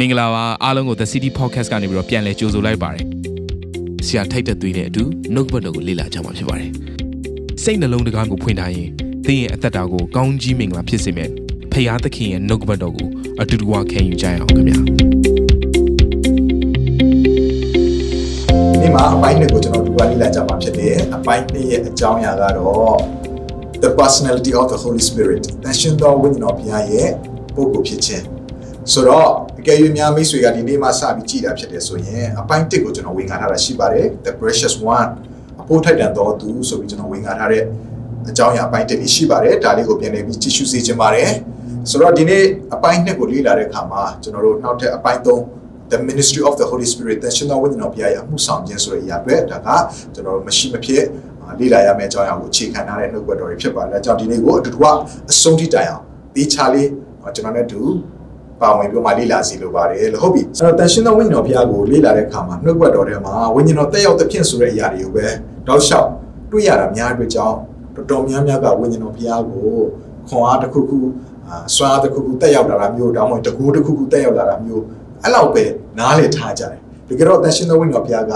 မင်္ဂလာပါအားလုံးကို The City Podcast ကနေပြီးတော့ပြန်လည်ကြိုဆိုလိုက်ပါတယ်ဆရာထိုက်တဲ့သွေးနဲ့အတူနှုတ်ဘတ်တော်ကိုလေ့လာကြမှာဖြစ်ပါတယ်စိတ်နှလုံးတကားကိုဖွင့်ထားရင်သင်ရဲ့အသက်တာကိုကောင်းကြီးမင်္ဂလာဖြစ်စေမယ့်ဖရာသခင်ရဲ့နှုတ်ဘတ်တော်ကိုအတူတကွခံယူကြရအောင်ခင်ဗျာဒီမှာအပိုင်းနှစ်ကိုကျွန်တော်တို့ကလေ့လာကြမှာဖြစ်တယ်အပိုင်းနှစ်ရဲ့အကြောင်းအရာကတော့ the personality of the holy spirit တန်ရှင်တော်ဝိညာဉ်တော်ဘုရားရဲ့ပုဂ္ဂိုလ်ဖြစ်ခြင်းဆိုတော့အ ကယ်၍များမိတ်ဆွေကဒီနေ့မှစပြီးကြည်တာဖြစ်တယ်ဆိုရင်အပိုင်းတစ်ကိုကျွန်တော်ဝင်ငါထားတာရှိပါတယ် the precious one အဖို့ထိုက်တန်တော်သူဆိုပြီးကျွန်တော်ဝင်ငါထားတဲ့အကြောင်းအရာအပိုင်းတစ်นี้ရှိပါတယ်ဒါလေးကိုပြန်လည်ပြီးကြည့်ရှုစေချင်ပါတယ်ဆိုတော့ဒီနေ့အပိုင်းနှစ်ကိုလေ့လာတဲ့အခါမှာကျွန်တော်တို့နောက်ထပ်အပိုင်းသုံး the ministry of the holy spirit တန်ရှင်တော်ဝိညာဉ်တော်ဘုရားရဲ့အမှုဆောင်ခြင်းဆိုတဲ့အရာတွေဒါကကျွန်တော်တို့မရှိမဖြစ်လေ့လာရမယ့်အကြောင်းအရာကိုအခြေခံထားတဲ့နှုတ်ဘတ်တော်တွေဖြစ်ပါတယ်။အဲကြောင့်ဒီနေ့ကိုအတူတူကအဆုံးထိတိုင်အောင်ဒီချာလေးကျွန်တော်နဲ့တူ ပါဝင်ပြီးမှလေ့လာစီလိုပါတယ်လို့ဟုတ်ပြီ။အဲ့တော့တန်ရှင်တော်ဝိညာဉ်တော်ဘုရားကိုလေ့လာတဲ့အခါမှာနှုတ်ဘတ်တော်ထဲမှာဝိညာဉ်တော်တက်ရောက်တဲ့ဖြစ်ဆိုတဲ့အရာတွေကိုပဲတောက်လျှောက်တွေ့ရတာများအတွက်ကြောင့်တော်တော်များများကဝိညာဉ်တော်ဘုရားကိုခွန်အားတစ်ခုခုဆွမ်းအားတစ်ခုခုတက်ရောက်လာတာမျိုးတောင်းမှတကူတစ်ခုခုတက်ရောက်လာတာမျိုးအဲ့လောက်ပဲနားလည်ထားကြတယ်တကယ်တော့တန်ရှင်တော်ဝိညာဉ်ဘုရားက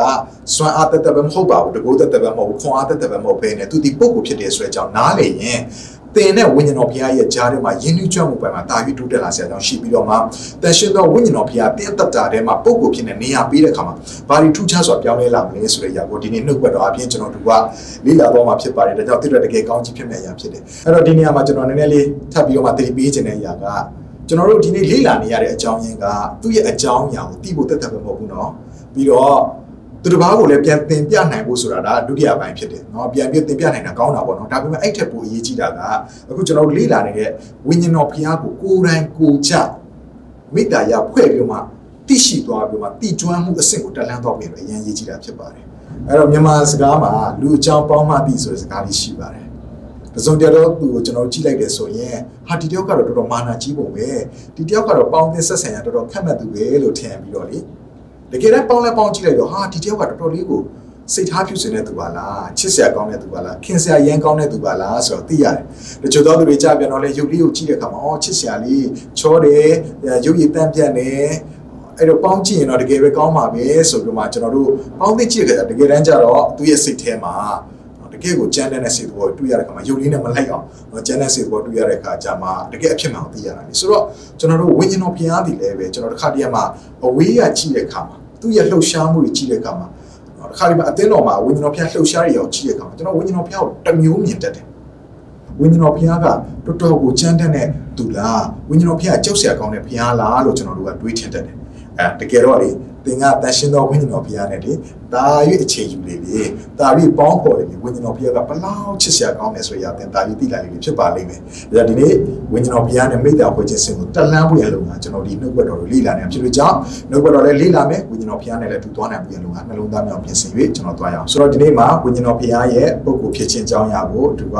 စွမ်းအားတက်တက်ပဲမဟုတ်ပါဘူးတကူတက်တက်ပဲမဟုတ်ဘူးခွန်အားတက်တက်ပဲမဟုတ်ဘဲနဲ့သူဒီပုဂ္ဂိုလ်ဖြစ်တဲ့ဆိုတဲ့အကြောင်းနားလေရင် သင်နဲ့ဝိညာဉ်တော်ဘုရားရဲ့ကြားထဲမှာယဉ်ကျေးကြွမှုပိုင်းမှာတာပြီးတိုးတက်လာစေအောင်ရှိပြီးတော့မှတန်ရှင်တော်ဝိညာဉ်တော်ဘုရားတင်းတက်တာထဲမှာပုဂ္ဂိုလ်ဖြစ်နေနေရပေးတဲ့အခါမှာဘာတွေထူးခြားစွာပြောင်းလဲလာမလဲဆိုတဲ့အရာကိုဒီနေ့နှုတ်ဘတ်တော်အပြင်ကျွန်တော်တို့ကလေ့လာတော့မှာဖြစ်ပါတယ်ဒါကြောင့်တိရတကယ်ကောင်းကြီးဖြစ်မယ့်အရာဖြစ်တယ်အဲ့တော့ဒီနေရာမှာကျွန်တော်နည်းနည်းလေးထပ်ပြီးတော့မှတတိပေးခြင်းတဲ့အရာကကျွန်တော်တို့ဒီနေ့လေ့လာနေရတဲ့အကြောင်းရင်းကသူ့ရဲ့အကြောင်းအရာကိုသိဖို့တက်တက်ပဲမဟုတ်ဘူးเนาะပြီးတော့ သူတစ်ပါးကိုလည်းပြန်သင်ပြနိုင်ဖို့ဆိုတာဒါဒုတိယပိုင်းဖြစ်တယ်เนาะပြန်ပြီးသင်ပြနိုင်တာကောင်းတာပေါ့เนาะဒါပေမဲ့အဲ့ထက်ပိုအရေးကြီးတာကအခုကျွန်တော်တို့လေ့လာနေတဲ့ဝိညာဉ်တော်ဘုရားကိုကိုယ်တိုင်ကိုကြမေတ္တာရဖွဲ့ပြီးမှသိရှိသွားပြီးမှတည်ကျွမ်းမှုအဆင့်ကိုတက်လှမ်းသွားပြီးတော့အရင်ရေးကြည့်တာဖြစ်ပါတယ်အဲ့တော့မြန်မာစကားမှာလူအကြောင်းပေါင်းမှသိဆိုတဲ့စကားလေးရှိပါတယ်တစုံတရာတော့သူကိုကျွန်တော်ကြည့်လိုက်တယ်ဆိုရင်ဟာဒီတယောက်ကတော့တော်တော်မာနာကြီးပုံပဲဒီတယောက်ကတော့ပေါင်းသင်းဆက်ဆံရတော်တော်ခက်မှတ်သူပဲလို့ထင်ပြီးတော့လေ တကယ်တမ်းပေါင်းလဲပေါင်းကြည့်လိုက်တော့ဟာဒီတယောက်ကတော်တော်လေးကိုစိတ်ထားဖြူစင်တဲ့သူပါလားချစ်စရာကောင်းတဲ့သူပါလားခင်စရာရမ်းကောင်းတဲ့သူပါလားဆိုတော့သိရတယ်တချို့သောသူတွေကြာပြန်တော့လေရုပ်လေးကိုကြည့်တဲ့အခါမှာအော်ချစ်စရာလေးချောတယ်ရုပ်ရည်တန့်ပြတ်နေအဲ့တော့ပေါင်းကြည့်ရင်တော့တကယ်ပဲကောင်းပါပဲဆိုပြီးမှကျွန်တော်တို့ပေါင်းသိကြည့်ကြတကယ်တမ်းကျတော့သူ့ရဲ့စိတ်ထဲမှာတကယ်ကိုကြမ်းတဲ့စိတ်တော်တွေ့ရတဲ့အခါမှာရုပ်လေးနဲ့မလိုက်အောင်ကြမ်းတဲ့စိတ်တော်တွေ့ရတဲ့အခါကျမှတကယ်အဖြစ်မှန်ကိုသိရတာလေဆိုတော့ကျွန်တော်တို့ဝိညာဉ်တော်ဘုရားတည်လည်းပဲကျွန်တော်တစ်ခါတည်းမှာအဝေးရကြည့်တဲ့အခါမှာ သူ့ရဲ့လှုပ်ရှားမှုတွေကြည့်တဲ့အခါမှာတစ်ခါတည်းမှာအသင်းတော်မှာဝိညာဉ်တော်ဘုရားလှုပ်ရှားရအောင်ကြည့်တဲ့အခါမှာကျွန်တော်ဝိညာဉ်တော်ဘုရားကိုတမျိုးမြင်တတ်တယ်ဝိညာဉ်တော်ဘုရားကတော်တော်ကိုကြမ်းတဲ့သူလားဝိညာဉ်တော်ဘုရားကြောက်စရာကောင်းတဲ့ဘုရားလားလို့ကျွန်တော်တို့ကတွေးထင်တတ်တယ် အဲတကယ်တော့လေသင်ကတန်ရှင်းသောဝိညာဉ်တော်ဘုရားနဲ့လေဒါ၍အခြေယူလေလေဒါ၍ပေါင်းဖော်လေလေဝိညာဉ်တော်ဘုရားကဘလောက်ချစ်စရာကောင်းတယ်ဆိုရတဲ့ဒါ၍သိလာလေဖြစ်ပါလိမ့်မယ်ဒါဒီနေ့ဝိညာဉ်တော်ဘုရားနဲ့မိတ္တာဖွဲ့ခြင်းစင်ကိုတက်လှမ်းဖို့ရလုံကကျွန်တော်ဒီနှုတ်ဘတ်တော်ကိုလေ့လာနေဖြစ်လို့ကြောင့်နှုတ်ဘတ်တော်လည်းလေ့လာမယ်ဝိညာဉ်တော်ဘုရားနဲ့လည်းတူသွားနိုင်ဖို့ရလုံကနှလုံးသားမြောက်ပြင်ဆင်၍ကျွန်တော်သွားရအောင်ဆိုတော့ဒီနေ့မှာဝိညာဉ်တော်ဘုရားရဲ့ပုဂ္ဂိုလ်ဖြစ်ခြင်းအကြောင်းအရာကိုသူက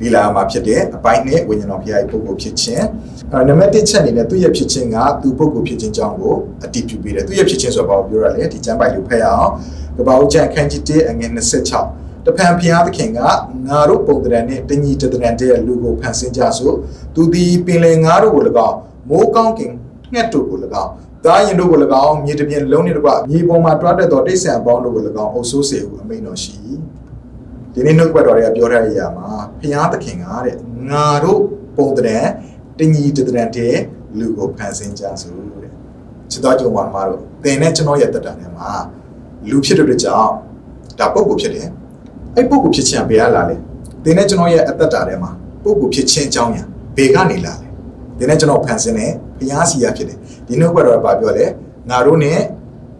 လေ့လာမှာဖြစ်တဲ့အပိုင်းနဲ့ဝိညာဉ်တော်ဘုရားရဲ့ပုဂ္ဂိုလ်ဖြစ်ခြင်းအဲနံပါတ်1ချက်အနေနဲ့သူ့ရဲ့ဖြစ်ခြင်းကသူပုဂ္ဂိုလ်ဖြစ်ခြင်းကြောင့်ကိုအတည်ပြုပေးတယ်သူ့ရဲ့ဖြစ်ခြင်းဆိုတာဘာကိုပြောရလဲဒီကျမ်းပိုက်ကိုဖတ်ရအောင်ကပ္ပဦးကျမ်းခန်းကြီး1အငယ်26တဖန်ဘုရားသခင်ကငါတို့ပုံတရံနဲ့တညီတတရံတဲ့လူကိုဖန်ဆင်းကြဆိုသူသည်ပင်လယ်ငါတို့ကို၎င်းမိုးကောင်းကင်ငှက်တို့ကို၎င်းသားရင်တို့ကို၎င်းမြေတပြင်လုံးနှင့်တကွမြေပေါ်မှာတွားတက်သောတိတ်ဆန်ပေါင်းတို့ကို၎င်းအုပ်ဆိုးစေဟုအမိန့်တော်ရှိ ဒီနေ့နှုတ်ကပတ်တော်တွေကပြောထားတဲ့အရာမှာဘုရားသခင်ကတဲ့ငါတို့ပုံတရံတညီတတရံတဲ့လူကိုဖန်ဆင်းကြဆိုတဲ့ချစ်တော်ကြုံပါမှာတော့သင်နဲ့ကျွန်တော်ရဲ့တက်တာထဲမှာလူဖြစ်တဲ့ကြောင့်ဒါပုံကိုဖြစ်တယ်အဲ့ပုံကိုဖြစ်ခြင်းဘယ်ကလာလဲသင်နဲ့ကျွန်တော်ရဲ့အသက်တာထဲမှာပုံကိုဖြစ်ခြင်းအကြောင်းညာဘယ်ကနေလာလဲသင်နဲ့ကျွန်တော်ဖန်ဆင်းတဲ့ဘုရားစီရဖြစ်တယ်ဒီနှုတ်ဘတ်တော်ကပြောလဲငါတို့ ਨੇ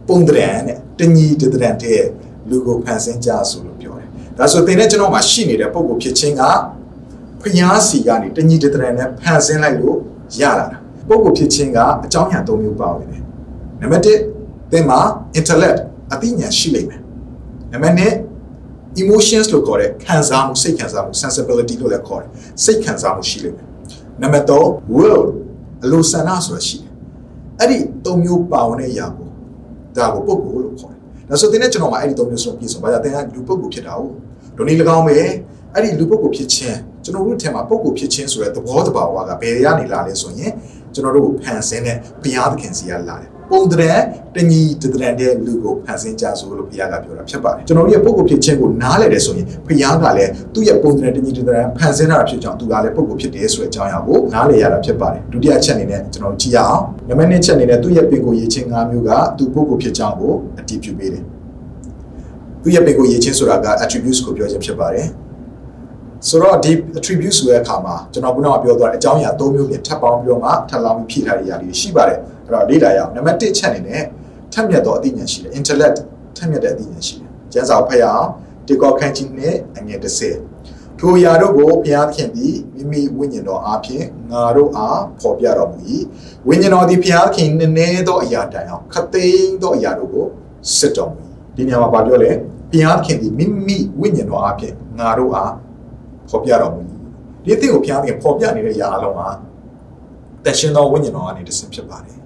ပုံတရံနဲ့တညီတတရံတဲ့လူကိုဖန်ဆင်းကြဆိုလို့ပြောတယ် ဒါဆိုသင်နဲ့ကျွန်တော်မှာရှိနေတဲ့ပုံကိုဖြစ်ခြင်းကဖျားစီကနေတညီတတရံနဲ့ဖန်ဆင်းလိုက်လို့ရလာတာပုံကိုဖြစ်ခြင်းကအကြောင်းအရာ၃မျိုးပါဝင်တယ်နံပါတ်1သင်မှာ intellect အသိဉာဏ်ရှိလိမ့်မယ်နံပါတ်2 emotions လို့ခေါ်တဲ့ခံစားမှုစိတ်ခံစားမှု sensibility လို့လည်းခေါ်တယ်စိတ်ခံစားမှုရှိလိမ့်မယ်နံပါတ်3 will အလိုဆန္ဒဆိုတာရှိတယ်အဲ့ဒီ၃မျိုးပါဝင်တဲ့အရာကိုဒါကိုပုဂ္ဂိုလ်လို့ခေါ်တယ် ဒါဆိုသင်နဲ့ကျွန်တော်မှာအဲ့ဒီ၃မျိုးဆိုပြည့်စုံပါကြသင်ကလူပုဂ္ဂိုလ်ဖြစ်တာဟုတ်ဒိုနည်း၎င်းပဲအဲ့ဒီလူပုဂ္ဂိုလ်ဖြစ်ခြင်းကျွန်တော်တို့ထဲမှာပုဂ္ဂိုလ်ဖြစ်ခြင်းဆိုတဲ့သဘောတဘာဝကဘယ်ရနေလာလဲဆိုရင်ကျွန်တော်တို့ဖန်ဆင်းတဲ့ဘုရားသခင်စီကလာတယ် ပုံတရံတညီတတရံတဲ့လူကိုဖန်ဆင်းကြဆိုလို့ဘုရားကပြောတာဖြစ်ပါတယ်ကျွန်တော်တို့ရဲ့ပုဂ္ဂိုလ်ဖြစ်ခြင်းကိုနားလည်တယ်ဆိုရင်ဘုရားကလည်းသူ့ရဲ့ပုံတရံတညီတတရံဖန်ဆင်းတာဖြစ်ကြောင်းသူကလည်းပုဂ္ဂိုလ်ဖြစ်တယ်ဆိုတဲ့အကြောင်းအရာကိုနားလည်ရတာဖြစ်ပါတယ်ဒုတိယချက်အနေနဲ့ကျွန်တော်ကြည့်ရအောင်နံပါတ်1ချက်အနေနဲ့သူ့ရဲ့ပင်ကိုယ်ရည်ချင်း၅မျိုးကသူပုဂ္ဂိုလ်ဖြစ်ကြောင်းကိုအတည်ပြုပေးတယ်သူ့ရဲ့ပင်ကိုယ်ရည်ချင်းဆိုတာက attributes ကိုပြောခြင်းဖြစ်ပါတယ်ဆိုတော့ဒီ attribute ဆိုတဲ့အခါမှာကျွန်တော်ခုနကပြောသွားတဲ့အကြောင်းအရာ၃မျိုးပြင်ထပ်ပေါင်းပြီးတော့မှထပ်လောင်းပြီးဖြည့်ထားတဲ့ຢာတွေရှိပါတယ် အဲ့တော့လေ့လာရအောင်နံပါတ်1ချက်အနေနဲ့ထပ်မြတ်သောအသိဉာဏ်ရှိတယ် intellect ထပ်မြတ်တဲ့အသိဉာဏ်ရှိတယ်ကျမ်းစာဖတ်ရအောင်တေကောခန်းကြီးနဲ့အငယ်30ထိုຢာတို့ကိုဘုရားသခင်သည်မိမိဝိညာဉ်တော်အားဖြင့်ငါတို့အားဖော်ပြတော်မူ၏ဝိညာဉ်တော်သည်ဘုရားသခင်နည်းနည်းသောအရာတိုင်အောင်ခသိန်းသောအရာတို့ကိုစစ်တော်မူ၏ဒီနေရာမှာပြောလဲဘုရားသခင်သည်မိမိဝိညာဉ်တော်အားဖြင့်ငါတို့အားဖော်ပြတော်မူ၏ဒီအသည့်ကိုဘုရားသခင်ဖော်ပြနေတဲ့အရာအလုံးဟာတန်ရှင်သောဝိညာဉ်တော်ကနေတဆင့်ဖြစ်ပါတယ်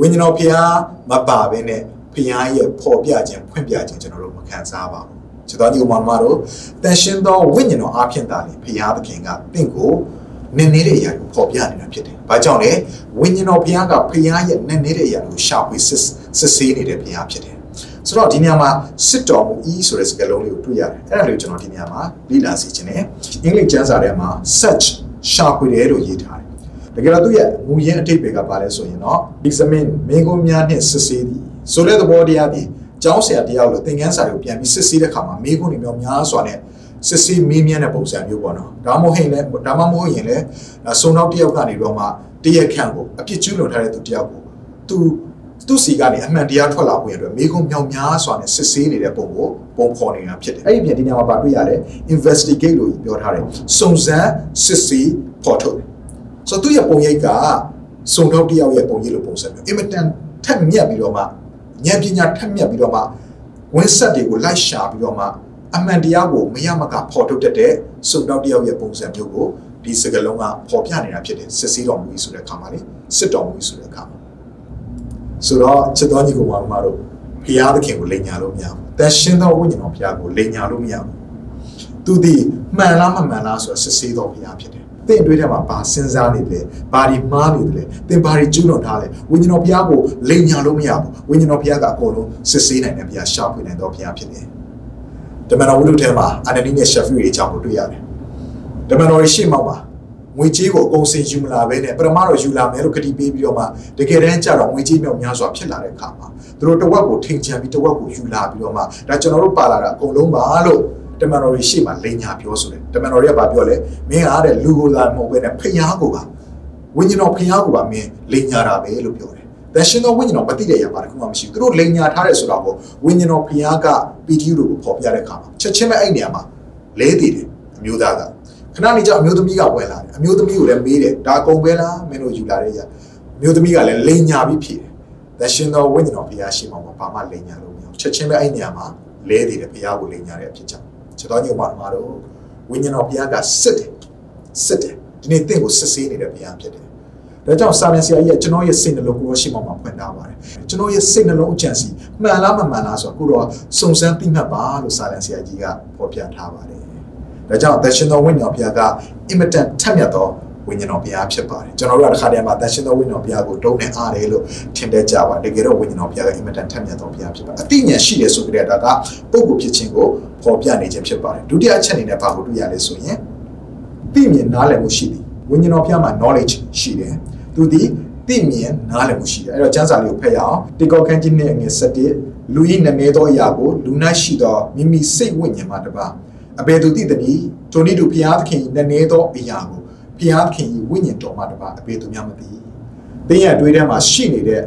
ဝိညာဉ်တော်ဘုရားမပါဘဲနဲ့ဘုရားရဲ့ဖော်ပြခြင်းဖွင့်ပြခြင်းကျွန်တော်တို့မခံစားပါဘူးခြေတော်ကြီးဥမာမတို့တန်ရှင်သောဝိညာဉ်တော်အားဖြင့်သာလေဘုရားသခင်ကတင့်ကိုနည်းနည်းတဲ့အရာကိုဖော်ပြနေတာဖြစ်တယ်။ဘာကြောင့်လဲဝိညာဉ်တော်ဘုရားကဘုရားရဲ့နည်းနည်းတဲ့အရာကိုရှာဖွေစစ်စစ်ဆေးနေတဲ့ဘုရားဖြစ်တယ်။ဆိုတော့ဒီနေရာမှာစစ်တော်မူဤဆိုတဲ့စကားလုံးလေးကိုတွေ့ရတယ်။အဲ့ဒါလေးကိုကျွန်တော်ဒီနေရာမှာလေ့လာစီခြင်းနဲ့အင်္ဂလိပ်ကျမ်းစာထဲမှာ search ရှာဖွေတယ်လို့ရေးထားတယ်။ တကယ်တော့သူ့ရဲ့မူရင်းအတိတ်တွေကပါလဲဆိုရင်တော့ examine မင်းကုန်းများနဲ့စစ်ဆေးသည်ဆိုတဲ့သဘောတရားဒီကျောင်းဆရာတယောက်လို့သင်ခန်းစာတွေကိုပြန်ပြီးစစ်ဆေးတဲ့ခါမှာမိခွန်းတွေမျိုးများစွာနဲ့စစ်ဆေးမေးမြန်းတဲ့ပုံစံမျိုးပေါ့နော်ဒါမှမဟုတ်ရင်လည်းဒါမှမဟုတ်ရင်လည်းစုံနောက်တယောက်ကနေတော့မှတရက်ခန့်ကိုအပြစ်ကျူးလွန်ထားတဲ့သူတယောက်ကိုသူသူစီကနေအမှန်တရားထွက်လာဖို့ရတဲ့မိခွန်းမြောင်များစွာနဲ့စစ်ဆေးနေတဲ့ပုံကိုပုံဖော်နေတာဖြစ်တယ်အဲ့ဒီပြန်ဒီနေရာမှာပါတွေ့ရလဲ investigate လို့ပြောထားတယ်စုံစမ်းစစ်ဆေးဖော်ထုတ်တယ် ဆိုတော့သူ့ရဲ့ပုံရိပ်ကစုံနောက်တယောက်ရဲ့ပုံရိပ်လိုပုံစံမျိုးအင်မတန်ထက်မြက်ပြီးတော့မှဉာဏ်ပညာထက်မြက်ပြီးတော့မှဝင်းဆက်တွေကိုလိုက်ရှာပြီးတော့မှအမှန်တရားကိုမရမကဖော်ထုတ်တတ်တဲ့စုံနောက်တယောက်ရဲ့ပုံစံမျိုးကိုဒီစကလုံးကဖော်ပြနေတာဖြစ်တယ်စစ်ဆေးတော်မူဆိုတဲ့အခါမှာလေစစ်တော်မူဆိုတဲ့အခါမှာဆိုတော့ချစ်တော်ညီကောင်မတို့ဘုရားသခင်ကိုလိန်ညာလို့မရဘူးတန်ရှင်းသောဝိညာဉ်တော်ဘုရားကိုလိန်ညာလို့မရဘူးသူဒီမှန်လားမမှန်လားဆိုတော့စစ်ဆေးတော်ဘုရားဖြစ်တယ် သင်တွေးထဲမှာဘာစဉ်းစားနေလဲဘာဒီမှားနေလဲသင်ဘာတွေကျူးလွန်ထားလဲဝိညာဉ်တော်ဘုရားကိုလိန်ညာလို့မရဘူးဝိညာဉ်တော်ဘုရားကအကုန်လုံးစစ်ဆေးနိုင်တဲ့ဘုရားရှာဖွေနိုင်တော်ဘုရားဖြစ်တယ်ဓမ္မတော်ဝိလုထဲမှာအာနနီနဲ့ရှက်ဖီရဲ့အကြောင်းကိုတွေ့ရတယ်ဓမ္မတော်ရဲ့ရှေ့မောက်မှာငွေကြေးကိုအကုန်စင်ယူမလာဘဲနဲ့ပရမတော်ယူလာမယ်လို့ကတိပေးပြီးတော့မှတကယ်တမ်းကျတော့ငွေကြေးမြောက်များစွာဖြစ်လာတဲ့အခါမှာသူတို့တဝက်ကိုထိန်ချန်ပြီးတဝက်ကိုယူလာပြီးတော့မှဒါကျွန်တော်တို့ပါလာတာအကုန်လုံးပါလို့ တမန်တော်ကြီးရှေ့မှာလိန်ညာပြောဆိုတယ်တမန်တော်ကြီးကပြောလဲမင်းအားတဲ့လူကိုလာမဟုတ်ပဲနဲ့ဖျားကိုပါဝိညာဉ်တော်ဖျားကိုပါမင်းလိန်ညာတာပဲလို့ပြောတယ်တန်ရှင်တော်ဝိညာဉ်တော်မသိတဲ့ရပါတခုမှမရှိဘူးသူတို့လိန်ညာထားတယ်ဆိုတော့ဝိညာဉ်တော်ဖျားကပီတီယူတို့ကိုပေါ်ပြတဲ့အခါမှာချက်ချင်းပဲအဲ့နေရာမှာလဲတည်တယ်အမျိုးသားကခဏနေကျအမျိုးသမီးကဝင်လာတယ်အမျိုးသမီးကိုလည်းမေးတယ်ဒါအကုန်ပဲလားမင်းတို့ယူလာတဲ့ရအမျိုးသမီးကလည်းလိန်ညာပြီးဖြေတယ်တန်ရှင်တော်ဝိညာဉ်တော်ဖျားရှိမှဘာမှလိန်ညာလို့မရဘူးချက်ချင်းပဲအဲ့နေရာမှာလဲတည်တယ်ဖျားကိုလိန်ညာတဲ့အဖြစ်ကြောင့် ချက်တော်ညုံမှာမှာတော့ဝိညာဉ်တော်ဘုရားကစစ်တယ်စစ်တယ်ဒီနေ့တင့်ကိုစစ်ဆေးနေတဲ့ဘုရားဖြစ်တယ်ဒါကြောင့်စာမန်ဆရာကြီးကကျွန်တော်ရဲ့စိတ်နှလုံးကိုရှိမှမှာဖွင့်ထားပါတယ်ကျွန်တော်ရဲ့စိတ်နှလုံးအကြံစီမှန်လားမမှန်လားဆိုတော့ကိုတော့စုံစမ်းသိမှတ်ပါလို့စာလန်ဆရာကြီးကဖော်ပြထားပါတယ်ဒါကြောင့်တရှင်တော်ဝိညာဉ်ဘုရားကအင်မတန်ထက်မြတ်သော ဝိညာဉ်တော်ဘုရားဖြစ်ပါတယ်ကျွန်တော်တို့ကတစ်ခါတည်းမှာတန်ရှင်သောဝိညာဉ်တော်ဘုရားကိုတုံးနေအားတယ်လို့ထင်တတ်ကြပါတကယ်တော့ဝိညာဉ်တော်ဘုရားကအင်မတန်ထက်မြတ်သောဘုရားဖြစ်ပါတယ်အတိညာရှိတယ်ဆိုကြတဲ့ဒါကပုဂ္ဂိုလ်ဖြစ်ခြင်းကိုဖော်ပြနေခြင်းဖြစ်ပါတယ်ဒုတိယအချက်အနေနဲ့ဘာကိုတွေ့ရလဲဆိုရင်သိမြင်နားလည်မှုရှိသည်ဝိညာဉ်တော်ဘုရားမှာ knowledge ရှိတယ်သူဒီသိမြင်နားလည်မှုရှိတယ်အဲ့တော့ကျမ်းစာလေးကိုဖတ်ရအောင်တေကောခန်းကြီးနဲ့ငွေ7လူဤနည်းနည်းသောအရာကိုလူ၌ရှိသောမိမိစိတ်ဝိညာဉ်မှာတပါအဘယ်သူသိသနည်းထိုနည်းတူဘုရားသခင်နည်းနည်းသောအရာကို ဘုရားသခင်ဝိညာဉ်တော်မှာတပါအဘယ်သူများမသိသင်ရဲ့အတွေးထဲမှာရှိနေတဲ့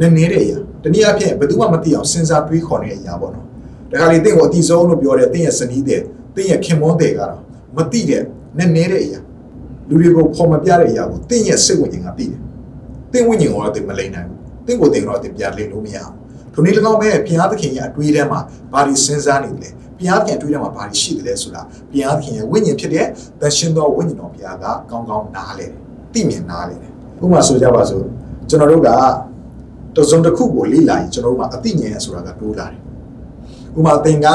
နည်းနည်းတဲ့အရာတနည်းအားဖြင့်ဘယ်သူမှမသိအောင်စဉ်းစားတွေးခေါ်နေတဲ့အရာပေါ့နော်ဒါကြလေသင်ကိုအတိဆုံးလို့ပြောတဲ့သင်ရဲ့စနီးတဲ့သင်ရဲ့ခင်မွန်းတဲ့ကတော့မသိတဲ့နည်းနည်းတဲ့အရာလူတွေကိုဖော်မပြတဲ့အရာကိုသင်ရဲ့စိတ်ဝိညာဉ်ကသိတယ်သင်ဝိညာဉ်ကတော့သင်မလိမ့်နိုင်ဘူးသင်ကိုသင်တော့သင်ပြန်လိမ့်လို့မရဘူးထိုနည်း၎င်းပဲဘုရားသခင်ရဲ့အတွေးထဲမှာဘာတွေစဉ်းစားနေလဲ ဘုရားသခင်တွေးထဲမှာဘာတွေရှိတယ်လဲဆိုတာဘုရားသခင်ရဲ့ဝိညာဉ်ဖြစ်တဲ့သရှင်သောဝိညာဉ်တော်ဘုရားကကောင်းကောင်းနားလဲတယ်သိမြင်နားလဲတယ်ဥပမာဆိုကြပါစို့ကျွန်တော်တို့ကတစုံတစ်ခုကိုလေ့လာရင်ကျွန်တော်တို့မှာအသိဉာဏ်ဆိုတာကတိုးလာတယ်ဥပမာသင်က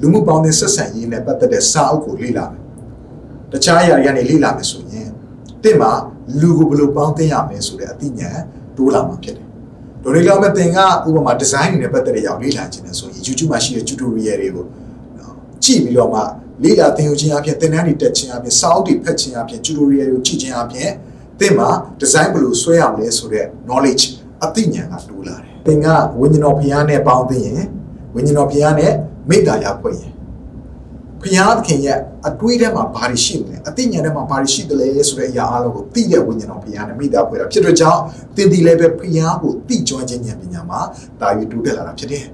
လူမှုပေါင်းသင်းဆက်ဆံရေးနဲ့ပတ်သက်တဲ့စာအုပ်ကိုလေ့လာမယ်တခြားအရာတွေကနေလေ့လာမယ်ဆိုရင်သင်မှာလူကိုဘယ်လိုပေါင်းသင်းရမလဲဆိုတဲ့အသိဉာဏ်တိုးလာမှာဖြစ်တယ်ဒေါ်ရီလာမဲ့သင်ကဥပမာ design တွေနဲ့ပတ်သက်တဲ့အောင်လေ့လာခြင်းနဲ့ဆိုရင် YouTube မှာရှိတဲ့ tutorial တွေကို ကြည့်ပြီးတော့မှလေ့လာသင်ယူခြင်းအပြင်သင်တန်းတွေတက်ခြင်းအပြင်စာအုပ်တွေဖတ်ခြင်းအပြင် tutorial ကိုကြည့်ခြင်းအပြင်သင်မှာ design ဘယ်လိုဆွဲရမလဲဆိုတဲ့ knowledge အသိဉာဏ်ကတိုးလာတယ်သင်ကဝိညာဉ်တော်ဘုရားနဲ့ပေါင်းသိရင်ဝိညာဉ်တော်ဘုရားနဲ့မေတ္တာရဖွဲ့ရင်ဘုရားသခင်ရဲ့အတွေးထဲမှာဘာတွေရှိနေလဲအသိဉာဏ်ထဲမှာဘာတွေရှိတယ်လဲဆိုတဲ့အရာအလုံးကိုသိတဲ့ဝိညာဉ်တော်ဘုရားနဲ့မိသားဖွဲ့တာဖြစ်တဲ့ကြောင့်သင်ဒီလည်းပဲဘုရားကိုသိကျွမ်းခြင်းဉာဏ်ပညာမှာတာယူတိုးတက်လာတာဖြစ်တယ်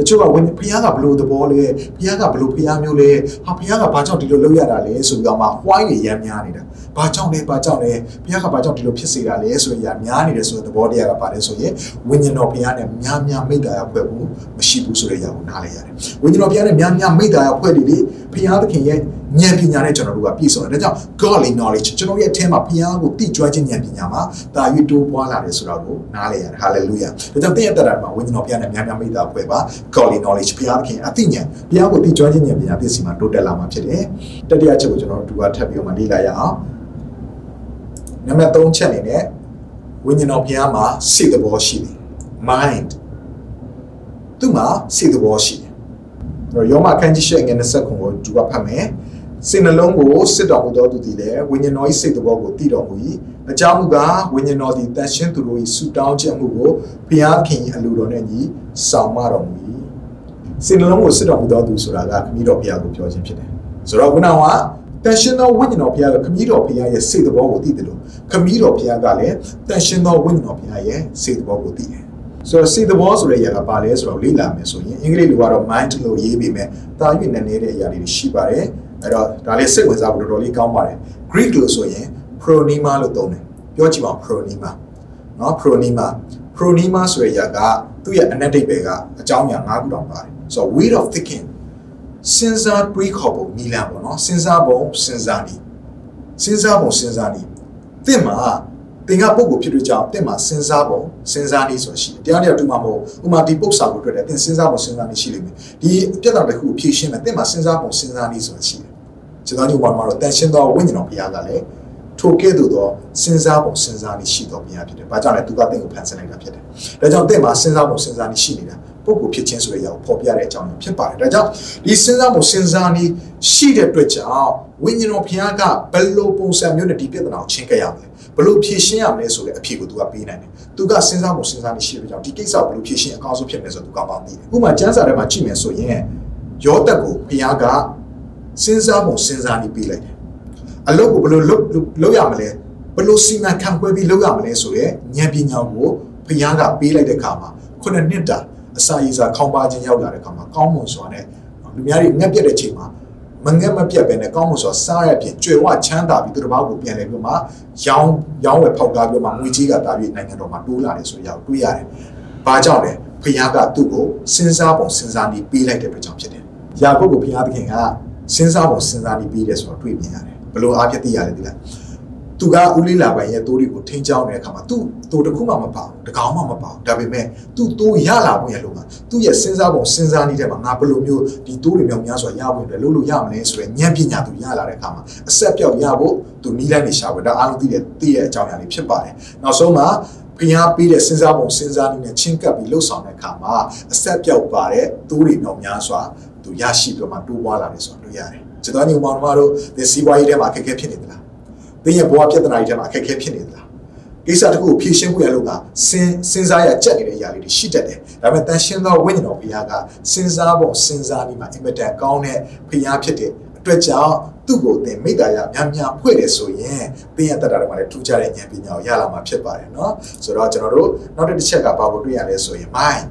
တချို့ကဝင်ဘုရားကဘလို့သဘောလဲဘုရားကဘလို့ဘုရားမျိုးလဲဟာဘုရားကဘာကြောင့်ဒီလိုလုပ်ရတာလဲဆိုပြီးတော့မှဝိုင်းရရမ်းများနေတာဘာကြောင့်လဲဘာကြောင့်လဲဘုရားကဘာကြောင့်ဒီလိုဖြစ်စေတာလဲဆိုရင်များနေတယ်ဆိုတဲ့သဘောတရားကပါတယ်ဆိုရင်ဝိညာဉ်တော်ဘုရားနဲ့များများမိတ္တာရဖွဲ့ဖို့မရှိဘူးဆိုတဲ့အရာကိုနားလည်ရတယ်ဝိညာဉ်တော်ဘုရားနဲ့များများမိတ္တာရဖွဲ့နေလေဘုရားသခင်ရဲ့ ဉာဏ်ပညာနဲ့ကျွန်တော်တို့ကပြည့်စုံတယ်ဒါကြောင့် godly knowledge ကျွန်တော်ရဲ့အထက်မှာဘုရားကိုသိကျွမ်းခြင်းဉာဏ်ပညာမှာတာ၍တိုးပွားလာတယ်ဆိုတာကိုနားလည်ရတယ် hallelujah ဒါကြောင့်တဲ့ရတဲ့မှာဝိညာဉ်တော်ဘုရားနဲ့များများမိတ္တာဖွဲ့ပါ godly knowledge ဘုရားသခင်အသိဉာဏ်ဘုရားကိုသိကျွမ်းခြင်းဉာဏ်ပညာပြည့်စုံမှာတိုးတက်လာမှာဖြစ်တယ်တတိယချက်ကိုကျွန်တော်တို့ကထပ်ပြီးတော့မှလေ့လာရအောင်နံပါတ်3ချက်အနေနဲ့ဝိညာဉ်တော်ဘုရားမှာစိတ်သဘောရှိတယ် mind သူ့မှာစိတ်သဘောရှိတယ်တော့ယောမအခန်းကြီး၈ငယ်20ခုကိုသူကဖတ်မယ် စိတ်နှလုံးကိုစစ်တော်မူသောသူသည်လည်းဝိညာဉ်တော်၏စိတ်သဘောကိုတည်တော်မူ၏အကြောင်းမူကားဝိညာဉ်တော်သည်တန်ရှင်းသူတို့၏ဆုတောင်းခြင်းမှုကိုဘုရားခင်၏အလိုတော်နှင့်ညီဆောင်မတော်မူ၏စိတ်နှလုံးကိုစစ်တော်မူသောသူဆိုတာကခမည်းတော်ဘုရားကိုပြောခြင်းဖြစ်တယ်ဆိုတော့ခုနကတန်ရှင်သောဝိညာဉ်တော်ဘုရားကခမည်းတော်ဘုရားရဲ့စိတ်သဘောကိုသိတယ်လို့ခမည်းတော်ဘုရားကလည်းတန်ရှင်သောဝိညာဉ်တော်ဘုရားရဲ့စိတ်သဘောကိုသိတယ်ဆိုတော့စိတ်သဘောဆိုတဲ့အရာကဘာလဲဆိုတော့လေ့လာမယ်ဆိုရင်အင်္ဂလိပ်လိုကတော့ mind လို့ရေးပြီးမယ်တာ၍နည်းနည်းတဲ့အရာတွေရှိပါတယ် အဲ့တော့ဒါလေးစိတ်ဝင်စားဖို့တော်တော်လေးကောင်းပါတယ် Greek လို့ဆိုရင် phronema လို့သုံးတယ်ပြောကြည့်ပါ phronema เนาะ phronema phronema ဆိုတဲ့အရာကသူ့ရဲ့အနက်ဒိတ်ပဲကအကြောင်းအရာ၅ခုတောင်ပါတယ်ဆိုတော့ weight of thinking စဉ်းစားတွေးခေါ်ပုံနီလန်ပေါ့နော်စဉ်းစားပုံစဉ်းစားနည်းစဉ်းစားပုံစဉ်းစားနည်းတင့်မှာတင်ကပုံကိုဖြစ်တွေ့ကြအောင်တင့်မှာစဉ်းစားပုံစဉ်းစားနည်းဆိုတာရှိတယ်တရားတရားတူမှာမဟုတ်ဥမာဒီပု္ပ္ပစာကိုတွေ့တယ်တင်စဉ်းစားပုံစဉ်းစားနည်းရှိလိမ့်မယ်ဒီပြဿနာတစ်ခုကိုဖြေရှင်းမယ်တင့်မှာစဉ်းစားပုံစဉ်းစားနည်းဆိုတာရှိတယ် ကျွန်တော်တို့ဘာမှတော့တန်ရှင်းသောဝိညာဉ်တော်ဘုရားကလည်းထိုကဲ့သို့သောစဉ်းစားပုံစဉ်းစားနည်းရှိတော်ဘုရားဖြစ်တယ်။ဘာကြောင့်လဲသူကတင့်ကိုဖန်ဆင်းလိုက်တာဖြစ်တယ်။ဒါကြောင့်တင့်မှာစဉ်းစားပုံစဉ်းစားနည်းရှိနေတာပုဂ္ဂိုလ်ဖြစ်ခြင်းဆိုတဲ့အရာကိုဖော်ပြတဲ့အကြောင်းဖြစ်ပါတယ်။ဒါကြောင့်ဒီစဉ်းစားပုံစဉ်းစားနည်းရှိတဲ့အတွက်ကြောင့်ဝိညာဉ်တော်ဘုရားကဘယ်လိုပုံစံမျိုးနဲ့ဒီပြဿနာကိုချင်းကပ်ရမလဲ။ဘယ်လိုဖြေရှင်းရမလဲဆိုတဲ့အဖြေကိုသူကပေးနိုင်တယ်။သူကစဉ်းစားပုံစဉ်းစားနည်းရှိတဲ့ကြောင့်ဒီကိစ္စကိုဘယ်လိုဖြေရှင်းအကောင်းဆုံးဖြစ်မယ်ဆိုတော့သူကောင်းကောင်းသိတယ်။ဥပမာကျမ်းစာထဲမှာကြည့်မယ်ဆိုရင်ယောသက်ကိုဘုရားက စဉ်းစားပုံစဉ်းစားနည်းပေးလိုက်တယ်။အလုပ်ကိုဘယ်လိုလုပ်လုပ်ရမလဲဘယ်လိုစီမံခန့်ခွဲပြီးလုပ်ရမလဲဆိုရဲဉာဏ်ပညာကိုဘုရားကပေးလိုက်တဲ့အခါမှာခုနှစ်နှစ်တာအစာရည်စာခေါင်းပါခြင်းရောက်လာတဲ့အခါမှာကောင်းမွန်စွာနဲ့လူများတွေငက်ပြက်တဲ့ချိန်မှာမငက်မပြက်ပဲနဲ့ကောင်းမွန်စွာစားရပြင်ကြွယ်ဝချမ်းသာပြီးသူတစ်ပါးကိုပြန်လဲပြီးမှရောင်းရောင်းဝယ်ဖောက်ကားပြီးမှငွေကြီးကတာပြီးနိုင်ငံတော်မှာတိုးလာတယ်ဆိုရအောင်တွေးရတယ်။ဘာကြောင့်လဲဖခင်ကသူ့ကိုစဉ်းစားပုံစဉ်းစားပြီးပေးလိုက်တဲ့အတွက်ကြောင့်ဖြစ်တယ်။ယာကုပ်ကိုဖခင်သခင်က စဉ်းစားပုံစဉ်းစားပြီးပေးတယ်ဆိုတော့တွေးမြင်ရတယ်။ဘလို့အားဖြင့်သိရတယ်ဒီလား။သူကဦးလေးလာပိုင်ရဲ့တိုးတွေကိုထိန်းချောင်းနေတဲ့အခါမှာသူ့တိုးတစ်ခုမှမပါဘူးတကောင်မှမပါဘူးဒါပေမဲ့သူ့တိုးရလာဖို့ရလို့ကသူ့ရဲ့စဉ်းစားပုံစဉ်းစားနေတဲ့မှာငါဘယ်လိုမျိုးဒီတိုးတွေမြောက်များစွာရဖို့အတွက်လုပ်လို့ရမလဲဆိုရယ်ဉာဏ်ပညာသူရလာတဲ့အခါမှာအဆက်ပြောက်ရဖို့သူနီးလိုက်နေရှာဖို့ဒါအားလုံးသိတဲ့သိရဲ့အကြောင်းအရာလေးဖြစ်ပါတယ်နောက်ဆုံးမှာဖျားပေးတဲ့စဉ်းစားပုံစဉ်းစားနည်းနဲ့ချင်းကပ်ပြီးလှုပ်ဆောင်တဲ့အခါမှာအဆက်ပြောက်ပါတဲ့တိုးတွေမြောက်များစွာ သူရရှိပြီးတော့မှတိုးပွားလာတယ်ဆိုတော့တွေ့ရတယ်ကျွန်တော်ညီမောင်တို့ဒီစီးပွားရေးထဲမှာအခက်အခဲဖြစ်နေသလားသင်ရဲ့ဘဝပြဿနာတွေထဲမှာအခက်အခဲဖြစ်နေသလားကိစ္စတစ်ခုကိုဖြေရှင်းဖို့ရလို့ကစဉ်စဉ်းစားရကြက်နေတဲ့အရာလေးတွေရှိတတ်တယ်ဒါပေမဲ့တန်ရှင်းသောဝိညာဉ်တော်ဘုရားကစဉ်းစားဖို့စဉ်းစားပြီးမှအင်မတန်ကောင်းတဲ့ဘုရားဖြစ်တဲ့အတွက်ကြောင့်သူ့ကိုသင်မိတ္တာရများများဖွဲ့တယ်ဆိုရင်သင်ရဲ့တတ်တာတွေမှာလည်းထူးခြားတဲ့ဉာဏ်ပညာကိုရလာမှာဖြစ်ပါတယ်เนาะဆိုတော့ကျွန်တော်တို့နောက်တစ်ချက်ကဘာကိုတွေ့ရလဲဆိုရင် mind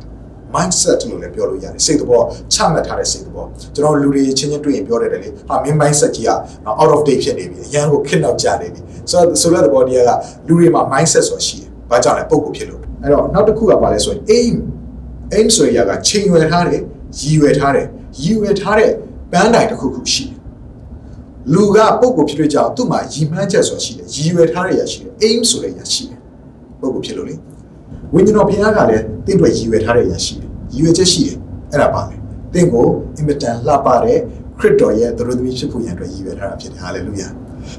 mindset လို့လည်းပြောလို့ရတယ်စိတ်သဘောချမှတ်ထားတဲ့စိတ်သဘောကျွန်တော်လူတွေချင်းချင်းတွေ့ရင်ပြောတယ်လေဟာမင်း mindset ကြီးက out of date ဖြစ်နေပြီအရန်ကိုခက်နောက်ကျနေပြီဆိုတော့ဆိုတဲ့သဘောတရားကလူတွေမှာ mindset ဆိုတာရှိတယ်ဘာကြောင့်လဲပုံကိုဖြစ်လို့အဲ့တော့နောက်တစ်ခုကဘာလဲဆိုရင် aim aim ဆိုရကချိန်ရွယ်ထားတယ်ရည်ရွယ်ထားတယ်ရည်ရွယ်ထားတဲ့ပန်းတိုင်တစ်ခုခုရှိတယ်လူကပုံကိုဖြစ်လို့ကြောင့်သူ့မှာရည်မှန်းချက်ဆိုတာရှိတယ်ရည်ရွယ်ထားတဲ့ရရှိတယ် aim ဆိုတဲ့ရရှိတယ်ပုံကိုဖြစ်လို့လေ ဝိညာဉ်တော်ဘုရားကလည်းတင့်အတွက်ရည်ရွယ်ထားတဲ့အရာရှိတယ်ရည်ရွယ်ချက်ရှိတယ်အဲ့ဒါပါလေတင့်ကိုအင်မတန်လှပတဲ့ခရစ်တော်ရဲ့သတော်သမီးဖြစ်ဖို့ရန်အတွက်ရည်ရွယ်ထားတာဖြစ်တယ်ဟာလေလုယာ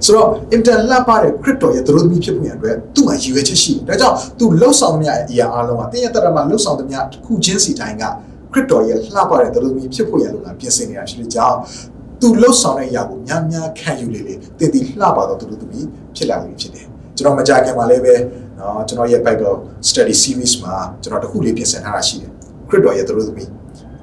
ဆိုတော့ intern လှပတဲ့ crypto ရဲ့သတို့သမီးဖြစ်ဖို့ရန်အတွက်သူ့မှာရည်ရွယ်ချက်ရှိတယ်ဒါကြောင့်သူလှုပ်ဆောင်သမျှအရာအားလုံးကတင်းရတရမှာလှုပ်ဆောင်သမျှတစ်ခုချင်းစီတိုင်းက crypto ရဲ့လှပတဲ့သတို့သမီးဖြစ်ဖို့ရန်လို့ကပြင်ဆင်နေတာဖြစ်တဲ့ကြောင့်သူလှုပ်ဆောင်တဲ့အရာကိုများများခံယူလေလေတင်တီလှပတော့သတို့သမီးဖြစ်လာပြီဖြစ်တယ်ကျွန်တော်မကြခင်မှာလည်းပဲ နော်ကျွန်တော်ရဲ့ Bible Study Series မှာကျွန်တော်တခုလေးပြင်ဆင်ထားတာရှိတယ်ခရစ်တော်ရဲ့သရိုးသမီး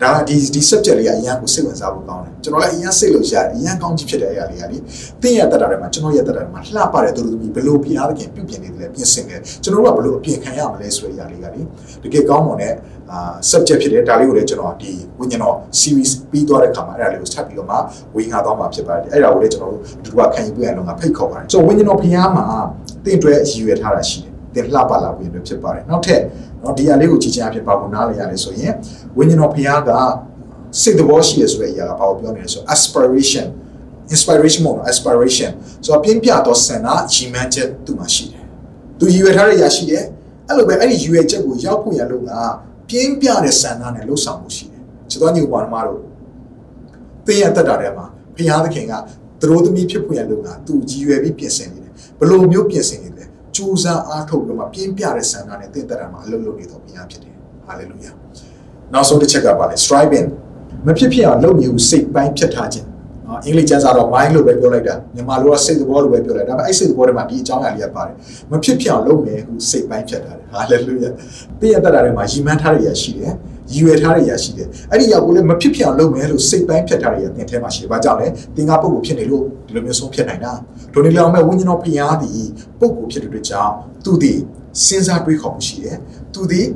ဒါဒီဒီ subject လေးကအရင်ကိုစိတ်ဝင်စားဖို့ကောင်းတယ်ကျွန်တော်လည်းအရင်စိတ်လို့ရတယ်အရင်ကောင်းကြည့်ဖြစ်တဲ့အရာလေးကလေသင်ရဲ့တက်တာတွေမှာကျွန်တော်ရဲ့တက်တာတွေမှာလှပတဲ့သူတို့သမီးဘလို့ပြားသခင်ပြုပြင်နေတယ်လဲပြင်ဆင်တယ်ကျွန်တော်တို့ကဘလို့အပြင်ခံရမလဲဆိုတဲ့အရာလေးကလေတကယ်ကောင်းမွန်တဲ့အာ subject ဖြစ်တယ်ဒါလေးကိုလည်းကျွန်တော်ဒီဝိညာဉ်တော် series ပြီးသွားတဲ့အခါမှာအဲ့ဒါလေးကိုဆက်ပြီးတော့မှဝေငါသွားမှာဖြစ်ပါတယ်အဲ့ဒါကိုလည်းကျွန်တော်တို့အတူတူကခံယူပြန်အောင်ကဖိတ်ခေါ်ပါတယ်ဆိုဝိညာဉ်တော်ဖျားမှာသင်တွေရည်ရွယ်ထားတာရှိတယ် တဲ့လှပလာပြီပဲဖြစ်ပါတယ်နောက်ထပ်နော်ဒီအရာလေးကိုကြည့်ချင်အဖြစ်ပါကိုနားလည်ရတယ်ဆိုရင်ဝိညာဉ်တော်ဖခင်ကစိတ်သဘောရှိရဆိုတဲ့အရာကဘာကိုပြောနေလဲဆို aspiration inspiration မဟုတ် aspiration ဆိုတော့ပြင်းပြတော့ဆန္ဒရည်မှန်းချက်သူ့မှာရှိတယ်သူရည်ရွယ်ထားတဲ့အရာရှိတယ်အဲ့လိုပဲအဲ့ဒီရည်ရွယ်ချက်ကိုရောက်ဖို့ရလို့ကပြင်းပြတဲ့ဆန္ဒနဲ့လှုပ်ဆောင်မှုရှိတယ်ချစ်တော်ညီကောင်မတို့တင်းရတက်တာတဲ့မှာဘုရားသခင်ကသူတို့သမီးဖြစ်ဖွယ်ရလို့ကသူရည်ရွယ်ပြီးပြင်ဆင်နေတယ်ဘလို့မျိုးပြင်ဆင်နေ တယ်ကြိုးစားအားထုတ်ပြီးမှပြင်းပြတဲ့ဆန္ဒနဲ့တင့်တက်တာမှာအလုပ်လုပ်နေတော့ဘုရားဖြစ်တယ်ဟာလေလုယာနောက်ဆုံးတစ်ချက်ကပါလေ striving မဖြစ်ဖြစ်အောင်လုပ်နေဦးစိတ်ပိုင်းဖြတ်ထားခြင်းနော်အင်္ဂလိပ်ကျမ်းစာတော့ mind လို့ပဲပြောလိုက်တာမြန်မာလိုကစိတ်သဘောလို့ပဲပြောလိုက်တာဒါပေမဲ့အဲ့စိတ်သဘောတွေမှာဒီအကြောင်းအရာလေးကပါတယ်မဖြစ်ဖြစ်အောင်လုပ်မယ်ဟုစိတ်ပိုင်းဖြတ်ထားတယ်ဟာလေလုယာပြည့်ရတတ်တာတွေမှာရည်မှန်းထားရရရှိတယ် ရည်ရွယ်ထားရရရှိတယ်အဲ့ဒီရောက်ကိုလည်းမဖြစ်ဖြစ်အောင်လုပ်မယ်လို့စိတ်ပိုင်းဖြတ်ထားရရသင်ထဲမှာရှိတယ်ဘာကြောင့်လဲသင်ကပုံကိုဖြစ်နေလို့ဒီလိုမျိုးဆုံးဖြတ်နိုင်တာဒိုနေလောင်မဲ့ဝိညာဉ်တော်ဖျားသည်ပုံကိုဖြစ်တဲ့အတွက်ကြောင့်သူသည်စဉ်းစားတွေးခေါ်မှုရှိတယ်သူသည်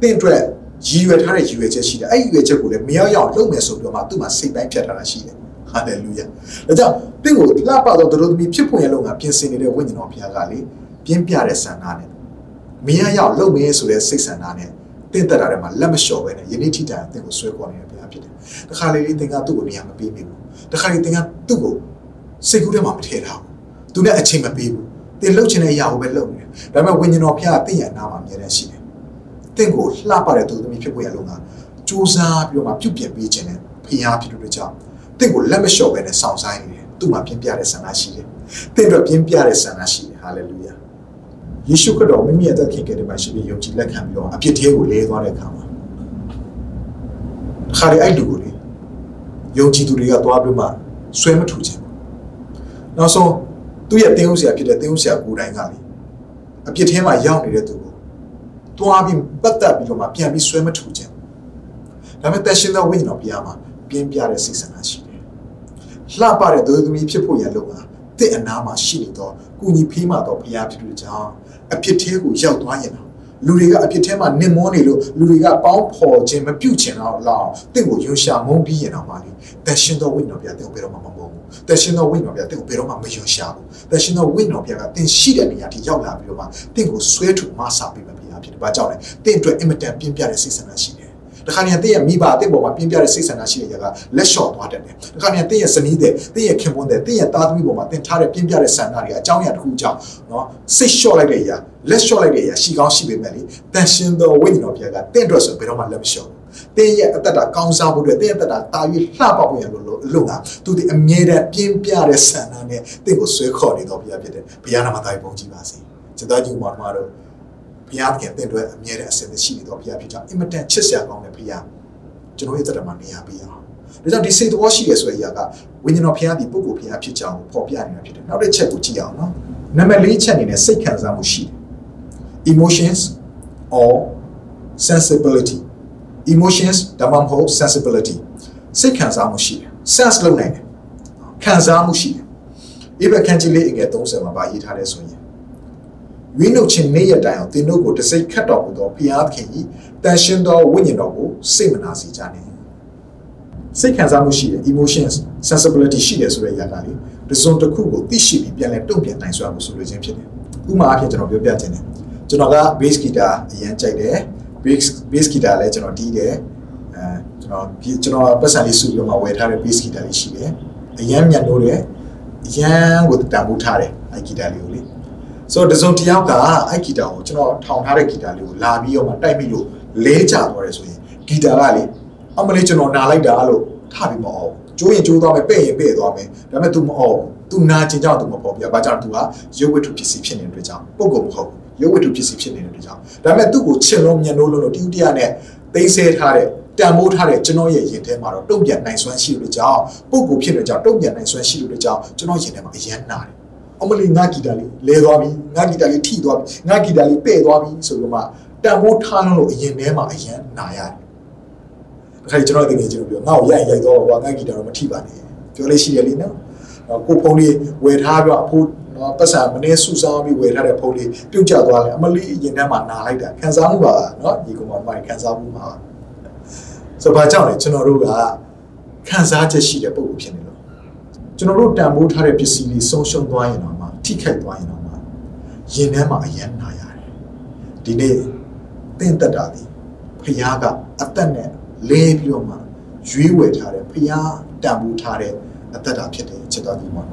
သင်အတွက်ရည်ရွယ်ထားတဲ့ရည်ရွယ်ချက်ရှိတယ်အဲ့ဒီရည်ရွယ်ချက်ကိုလည်းမရောက်ရောက်လုပ်မယ်ဆိုပြီးတော့မှသူ့မှာစိတ်ပိုင်းဖြတ်ထားတာရှိတယ်ဟာလေလုယာဒါကြောင့်တင့်ကိုလှပတော့တို့သမီးဖြစ်ဖွင့်ရလို့ငါပြင်ဆင်နေတဲ့ဝိညာဉ်တော်ဘုရားကလေပြင်းပြတဲ့ဆန္ဒနဲ့မရရောက်လုပ်မယ်ဆိုတဲ့စိတ်ဆန္ဒနဲ့ တင့်တက်တာထဲမှာလက်မလျှော်ပဲနဲ့ယနေ့ထိတိုင်တင့်ကိုဆွဲခေါ်နေတဲ့ဘုရားဖြစ်တယ်တခါလေလေးတင်ကသူ့ကိုနေရာမပေးမိဘူးတခါလေတင်ကသူ့ကိုစိတ်ကူးထဲမှာမထည့်ထားဘူးသူနဲ့အချိန်မပေးဘူးတင်လှုပ်ချင်တဲ့အရာကိုပဲလှုပ်နေတယ်ဒါပေမဲ့ဝိညာဉ်တော်ဘုရားကတင့်ရနာမှာအမြဲတမ်းရှိတယ်တင့်ကိုလှပတဲ့သူသမီးဖြစ်ဖို့ရလို့ငါစူးစမ်းပြီးတော့မှပြုတ်ပြင်ပေးခြင်းနဲ့ဖျားဖြစ်လို့ကြောင့်တင့်ကိုလက်မလျှော်ပဲနဲ့စောင့်ဆိုင်နေတယ်သူ့မှာပြင်းပြတဲ့ဆန္ဒရှိတယ်တင့်အတွက်ပြင်းပြတဲ့ဆန္ဒရှိတယ်ဟာလေလုယာ ယေရှုခရစ်တော်မိမိရဲ့သက်ခင်ကတည်းကရှိပြီးယုံကြည်လက်ခံပြီးတော့အပြစ်သေးကိုလဲသွားတဲ့အခါမှာခါရီအဲ့တူကိုလေယုံကြည်သူတွေကသွားပြီးမှဆွဲမထူခြင်းနောက်ဆုံးသူ့ရဲ့တင်းဥစရာဖြစ်တဲ့တင်းဥစရာကိုယ်တိုင်ကလေအပြစ်ထဲမှာရောက်နေတဲ့သူကိုတွားပြီးပတ်သက်ပြီးတော့မှပြန်ပြီးဆွဲမထူခြင်းဒါပေမဲ့တက်ရှင်သောဝိညာဉ်တော်ဘုရားမှာပြင်းပြတဲ့စိတ်ဆန္ဒရှိတယ်လှပတဲ့သူသမီးဖြစ်ဖို့ရလို့ကတစ်အနာမှာရှိနေတော့ကုညီဖေးမှတော့ဘုရားဖြစ်လို့ကြောင်း အဖြစ်သေးကိုရောက်သွားရင်တော့လူတွေကအဖြစ်ထဲမှာနစ်မောနေလို့လူတွေကပေါင်းဖော်ခြင်းမပြုတ်ခြင်းတော့လောက်တင့်ကိုယွန်ရှာမုန်းပြီးရင်တော့မှလေတက်ရှင်သောဝိညာဉ်တော်ဘုရားတင့်ကိုဘယ်တော့မှမမုန်းဘူးတက်ရှင်သောဝိညာဉ်တော်ဘုရားတင့်ကိုဘယ်တော့မှမယွန်ရှာဘူးတက်ရှင်သောဝိညာဉ်တော်ဘုရားကတင်ရှိတဲ့နေရာထိရောက်လာပြီးတော့မှတင့်ကိုဆွဲထုမဆာပြီးမှဘုရားဖြစ်တယ်။ဘာကြောင့်လဲတင့်အတွက်အင်မတန်ပြင်းပြတဲ့စိတ်ဆန္ဒရှိတယ် တခါတည်းတင်းရဲ့မိဘအစ်ပေါ်မှာပြင်းပြတဲ့စိတ်ဆန္ဒရှိတဲ့ရကလက်လျှော့သွားတတ်တယ်တခါတည်းတင်းရဲ့ဇနီးတဲ့တင်းရဲ့ခင်ပွန်းတဲ့တင်းရဲ့သားသမီးပေါ်မှာတင်ထားတဲ့ပြင်းပြတဲ့ဆန္ဒတွေကအကြောင်းအရာတစ်ခုကြောင့်နော်စိတ်လျှော့လိုက်တဲ့အရာလက်လျှော့လိုက်တဲ့အရာရှိကောင်းရှိပေမဲ့လေတန်ရှင်သောဝိညာဉ်တော်ဘုရားကတင့်အတွက်ဆိုဘယ်တော့မှလက်မလျှော့ဘူးတင်းရဲ့အသက်တာကောင်းစားဖို့အတွက်တင်းရဲ့အသက်တာတာ၍လှပဖို့ရလို့လို့ကသူဒီအမြဲတမ်းပြင်းပြတဲ့ဆန္ဒနဲ့တင့်ကိုဆွဲခေါ်နေတော်ဘုရားဖြစ်တယ်ဘုရားနာမသားကြီးပုံကြည်ပါစေစေတသာကြီးမှာမှာတော့ ဘုရားခင်တင့်အတွက်အမြဲတမ်းအစင်ရှိနေတော့ဘုရားဖြစ်ကြောင်းအင်မတန်ချစ်စရာကောင်းတဲ့ဘုရားကျွန်တော်ရဲ့တက်တာမှာနေရာပေးအောင်ဒါကြောင့်ဒီစိတ်တော်ရှိရဆိုတဲ့အရာကဝိညာဉ်တော်ဘုရားဒီပုဂ္ဂိုလ်ဘုရားဖြစ်ကြောင်းကိုပေါ်ပြနေတာဖြစ်တယ်နောက်တစ်ချက်ကိုကြည့်အောင်နော်နံပါတ်၄ချက်အနေနဲ့စိတ်ခံစားမှုရှိတယ် emotions or sensibility emotions ဒါမှမဟုတ် sensibility စိတ်ခံစားမှုရှိတယ် sense လုပ်နိုင်တယ်ခံစားမှုရှိတယ်ဧဘခန်းကြီးလေးအငယ်30မှာဗာရေးထားတယ်ဆိုရင် ဝိနုချင်းနေ့ရက်တိုင်အောင်သင်တို့ကိုတစိတ်ခတ်တော်မူသောဘုရားသခင်၏တန်ရှင်းသောဝိညာဉ်တော်ကိုစိတ်မနာစေကြနှင့်စိတ်ခံစားမှုရှိတယ် emotions sensibility ရှိတယ်ဆိုတဲ့အရာကလေတစုံတစ်ခုကိုသိရှိပြီးပြန်လဲတုံ့ပြန်နိုင်စွာကိုဆိုလိုခြင်းဖြစ်တယ်ဥပမာအဖြစ်ကျွန်တော်ပြောပြခြင်းတယ်ကျွန်တော်က bass guitar အရင်ကြိုက်တယ် bass bass guitar လည်းကျွန်တော်တီးတယ်အဲကျွန်တော်ကျွန်တော်ပတ်စံလေးစုပြီးတော့မှဝယ်ထားတဲ့ bass guitar လေးရှိတယ်အရန်မြတ်လို့တယ်အရန်ကိုတန်ဖိုးထားတယ်အဲ guitar လေးကိုလေ ဆိုတော့တစုံတစ်ယောက်ကအဲဂီတာကိုကျွန်တော်ထောင်ထားတဲ့ဂီတာလေးကိုလာပြီးတော့မှတိုက်ပြီးလို့လဲကျသွားတယ်ဆိုရင်ဂီတာကလေအမလေးကျွန်တော်နာလိုက်တာလို့ထပြီးမအောင်ကျိုးရင်ကျိုးသွားမယ်ပဲ့ရင်ပဲ့သွားမယ်ဒါပေမဲ့ तू မအောင်သူနာကျင်ကြောင့်သူမပေါ်ပြဘာကြောင့်သူကရုပ်ဝတ္ထုပစ္စည်းဖြစ်နေတဲ့အတွက်ကြောင့်ပုံကုန်မဟုတ်ရုပ်ဝတ္ထုပစ္စည်းဖြစ်နေတဲ့အတွက်ကြောင့်ဒါပေမဲ့သူ့ကိုချစ်လုံးမျက်နှိုးလုံးလို့တိဥတရနဲ့သိမ်းဆဲထားတဲ့တန်မိုးထားတဲ့ကျွန်တော်ရဲ့ရင်ထဲမှာတော့တုံ့ပြန်နိုင်စွမ်းရှိလို့ကြောင့်ပုံကိုဖြစ်တဲ့ကြောင့်တုံ့ပြန်နိုင်စွမ်းရှိလို့ကြောင့်ကျွန်တော်ရင်ထဲမှာအယမ်းနာတယ် အမလီငါဂီတာလေးလဲသွားပြီငါဂီတာလေးထိသွားပြီငါဂီတာလေးပဲ့သွားပြီဆိုတော့မှတန်မိုးထားလုံးလို့အရင်ထဲမှာအယမ်းနာရတယ်ခါကျွန်တော်တကယ်ကျွန်တော်ပြောငါ့ကိုရိုက်ရိုက်တော့ကွာငါဂီတာတော့မထိပါနဲ့ပြောလေးရှိရလေနော်ကိုဖုန်းလေးဝယ်ထားပြီးအဖိုးနော်ပတ်စံမနေစုဆောင်းပြီးဝယ်ထားတဲ့ဖုန်းလေးပြုတ်ကျသွားတယ်အမလီရင်ထဲမှာနာလိုက်တာခံစားမှုပါနော်ဒီကောင်မှခံစားမှုပါဆိုဘာကြောင့်လဲကျွန်တော်တို့ကခံစားချက်ရှိတဲ့ပုံကိုဖြစ်နေလို့ ကျွန်တော်တို့တန်ဖိုးထားတဲ့ပစ္စည်းလေးဆုံးရှုံးသွားရင်တော့မှထိခိုက်သွားရင်တော့မှရင်ထဲမှာအယံနာရတယ်ဒီနေ့တင့်တက်တာဒီဖခင်ကအသက်နဲ့လဲပြီးတော့မှရွေးဝယ်ထားတဲ့ဖခင်တန်ဖိုးထားတဲ့အသက်တာဖြစ်တယ်ချစ်တော်ကြီးမှာ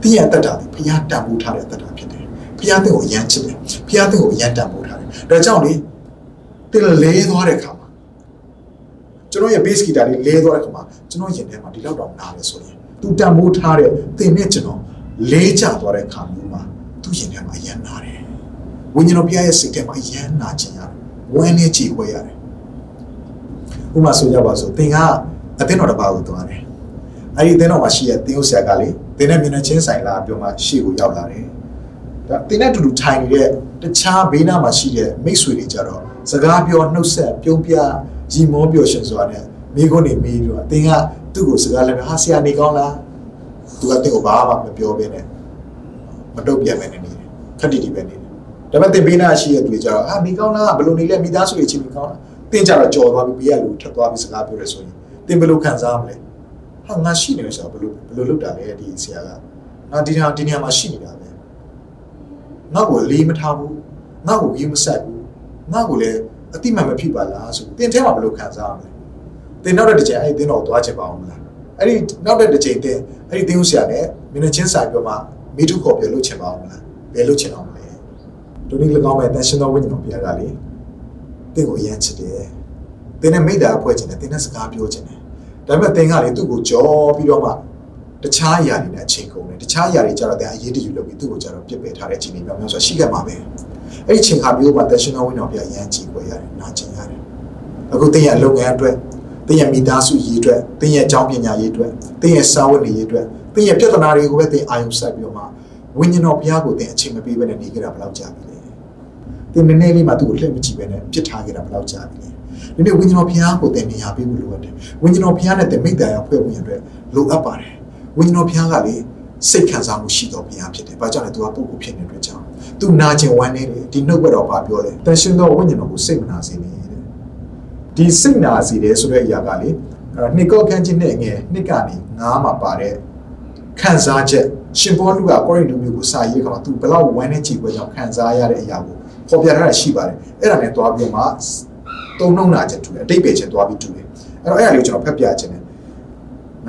တင်းရဲ့အသက်တာဒီဖခင်တန်ဖိုးထားတဲ့အသက်တာဖြစ်တယ်ဖခင်တဲ့ကိုအယံချစ်တယ်ဖခင်တဲ့ကိုအယံတန်ဖိုးထားတယ်ဒါကြောင့်လေတင်လဲသွားတဲ့အခါမှာကျွန်တော်ရဲ့ base guitar လေးလဲသွားတဲ့ခါမှာကျွန်တော်ရင်ထဲမှာဒီလောက်တောင်နားလဲဆိုရင် သူတန်မိုးထားတဲ့သင်နဲ့ကျွန်တော်လဲကျသွားတဲ့ခါမျိုးမှာသူရင်ထဲမှာအယံနာတယ်ဝိညာဉ်တော်ဘုရားရဲ့စိတ်ထဲမှာအယံနာခြင်းရတယ်ဝမ်းနဲ့ကြည်ခွဲရတယ်ဥပမာဆိုကြပါစို့သင်ကအသင်းတော်တစ်ပါးကိုသွားတယ်အဲ့ဒီအသင်းတော်မှာရှိတဲ့သင်ဥဆရာကလေသင်နဲ့မျက်နှာချင်းဆိုင်လာပြောမှရှေ့ကိုရောက်လာတယ်ဒါသင်နဲ့အတူတူထိုင်နေတဲ့တခြားဘေးနားမှာရှိတဲ့မိတ်ဆွေတွေကြတော့စကားပြောနှုတ်ဆက်ပြုံးပြရီမောပျော်ရွှင်စွာနဲ့မိခွန်းနေမေးပြီးတော့အသင်က သူ့ကိုစကားလည်းဟာဆရာနေကောင်းလားသူကတင့်ကိုဘာမှမပြောဘဲနဲ့မတုတ်ပြန်ပဲနေနေတယ်ခက်တီတီပဲနေတယ်ဒါပေမဲ့တင်ပေးနာရှိတဲ့တွေ့ကြတော့ဟာနေကောင်းလားဘယ်လိုနေလဲမိသားစုတွေချင်းနေကောင်းလားတင်ကြတော့ကြော်သွားပြီးဘေးကလူထပ်သွားပြီးစကားပြောရဲဆိုရင်တင်ဘယ်လိုခံစားမလဲဟာငါရှိနေလို့ဆိုတော့ဘယ်လိုဘယ်လိုလုပ်တာလဲဒီဆရာကငါဒီဟာဒီနေရာမှာရှိနေတာပဲငါ့ကိုလေးမထားဘူးငါ့ကိုကြီးမဆက်ဘူးငါ့ကိုလည်းအတိမတ်မဖြစ်ပါလားဆိုတင်ထဲမှာဘယ်လိုခံစားရမလဲ တင်နောက်တဲ့တစ်ချိန်အဲ့ဒီတင်းတော်သွားချင်ပါအောင်မလားအဲ့ဒီနောက်တဲ့တစ်ချိန်တင်အဲ့ဒီတင်းဦးဆရာနဲ့မင်းချင်းဆိုင်ပြောမှမိထုခေါ်ပြလို့ချင်ပါအောင်မလားဘယ်လို့ချင်အောင်မလဲဒုနည်း၎င်းမဲ့တန်ရှင်တော်ဝိညာဉ်တော်ဘုရားကလေတင်းကိုအရန်ချစ်တယ်တင်းနဲ့မိတ္တာအဖွဲ့ချင်တယ်တင်းနဲ့စကားပြောချင်တယ်ဒါပေမဲ့တင်းကလေသူ့ကိုကြောပြီးတော့မှတခြားအရာတွေနဲ့အချိန်ကုန်တယ်တခြားအရာတွေကြတော့တဲ့အရေးတယူလုပ်ပြီးသူ့ကိုကြတော့ပြစ်ပယ်ထားတဲ့ချိန်တွေများများဆိုရှိခဲ့မှာပဲအဲ့ဒီချိန်ခါမျိုးမှာတန်ရှင်တော်ဝိညာဉ်တော်ဘုရားအရန်ကြည်ွယ်ရတယ်နာကျင်ရတယ်အခုတင်းရဲ့အလုပ်ငန်းအတွက် တင်းရဲ့မိသားစုရေးအတွက်တင်းရဲ့အကြောင်းပညာရေးအတွက်တင်းရဲ့စာဝတ်နေရေးအတွက်တင်းရဲ့ပြဿနာတွေကိုပဲတင်းအာရုံစိုက်ပြီးတော့မှဝိညာဉ်တော်ဘုရားကိုတင်းအချိန်မပေးဘဲနဲ့နေကြတာဘယ်လောက်ကြာပြီလဲတင်းနည်းနည်းလေးမှသူ့ကိုလှည့်မကြည့်ဘဲနဲ့ပြစ်ထားကြတာဘယ်လောက်ကြာပြီလဲဒီနေ့ဝိညာဉ်တော်ဘုရားကိုတင်းနေရာပေးဖို့လိုအပ်တယ်ဝိညာဉ်တော်ဘုရားနဲ့တင်းမိတ္တရာဖွဲ့ဝင်ရတဲ့လိုအပ်ပါတယ်ဝိညာဉ်တော်ဘုရားကလေစိတ်ခံစားမှုရှိတော်ဘုရားဖြစ်တယ်။ဘာကြောင့်လဲသူကပုဂ္ဂိုလ်ဖြစ်နေတဲ့အတွက်ကြောင့်သူနာကျင်ဝမ်းနေတယ်ဒီနှုတ်ဘက်တော်ဘာပြောလဲ။တန်ရှင်သောဝိညာဉ်တော်ကိုစိတ်မနာစေနဲ့တဲ့။ ဒီစိတ်နာစေတယ်ဆိုတဲ့အရာကလေနှစ်ကောခန်းချင်းနဲ့ငယ်နှစ်ကနေငားမှာပါတဲ့ခံစားချက်ရှင်ဘောလူကကောရိန္သုမျိုးကိုစာရေးခါမှာသူဘလောက်ဝမ်းနေချီပွဲကြောင့်ခံစားရတဲ့အရာကိုပေါ်ပြထားတာရှိပါတယ်။အဲ့ဒါနဲ့တွားပြီးမှသုံးနှုံနာချက်တူတယ်အတိတ်ပဲချက်တွားပြီးတူတယ်။အဲ့တော့အဲ့ဒါလေးကိုကျွန်တော်ဖတ်ပြခြင်းတယ်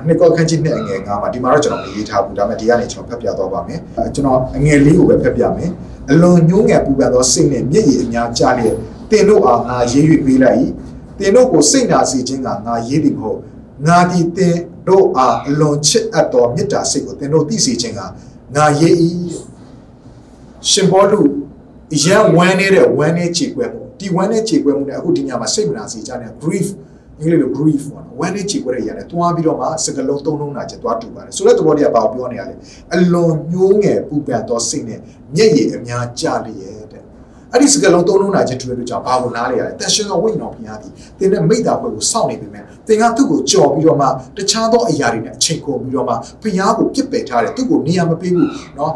နှစ်ကောခန်းကြီးနှစ်အငယ်ငါးမှာဒီမှာတော့ကျွန်တော်မရေးထားဘူးဒါပေမဲ့ဒီကနေကျွန်တော်ဖတ်ပြသွားပါမယ်အဲကျွန်တော်အငယ်လေးကိုပဲဖတ်ပြမယ်အလွန်ညှိုးငယ်ပူပန်သောစိတ်နဲ့မျက်ရည်အများကျလျက်တင်တို့အားငါရေး၍ပေးလိုက်၏ တင်တို့ကိုစိတ်နာစေခြင်းကငါရေးသည်မဟုတ်ငါဒီတင်တို့အားအလွန်ချစ်အပ်သောမေတ္တာစိတ်ကိုတင်တို့သိစေခြင်းကငါရေး၏ရှင်ဘောလူရန်ဝမ်းနေတဲ့ဝမ်းနေခြေခွဲမှုဒီဝမ်းနေခြေခွဲမှုနဲ့အခုဒီညမှာစိတ်မနာစေကြတဲ့ grief အင်္ဂလိပ်လို grief ပေါ့နော်ဝမ်းနဲ့ချီခွဲတဲ့ຢာနဲ့တွားပြီးတော့မှစကလုံးသုံးလုံးနာချက်တွားတူပါတယ်ဆိုတော့သဘောတရားဘာကိုပြောနေရလဲအလွန်ညှိုးငယ်ပူပန်သောစိတ်နဲ့မျက်ရည်အများကျလျက်တဲ့ အဲ့ဒီစကလုံးသုံးလုံးနာချက်တူတဲ့အတွက်ကြောင့်ဘာကိုနားလဲရလဲတန်ရှင်သောဝိညာဉ်တော်ဘုရားသည်သင်တဲ့မိတ္တာဘွယ်ကိုစောင့်နေပြီမဲ့သင်ကသူ့ကိုကြော်ပြီးတော့မှတခြားသောအရာတွေနဲ့အချိန်ကုန်ပြီးတော့မှဘုရားကိုပြစ်ပယ်ထားတယ်သူ့ကိုနေရာမပေးဘူးเนาะ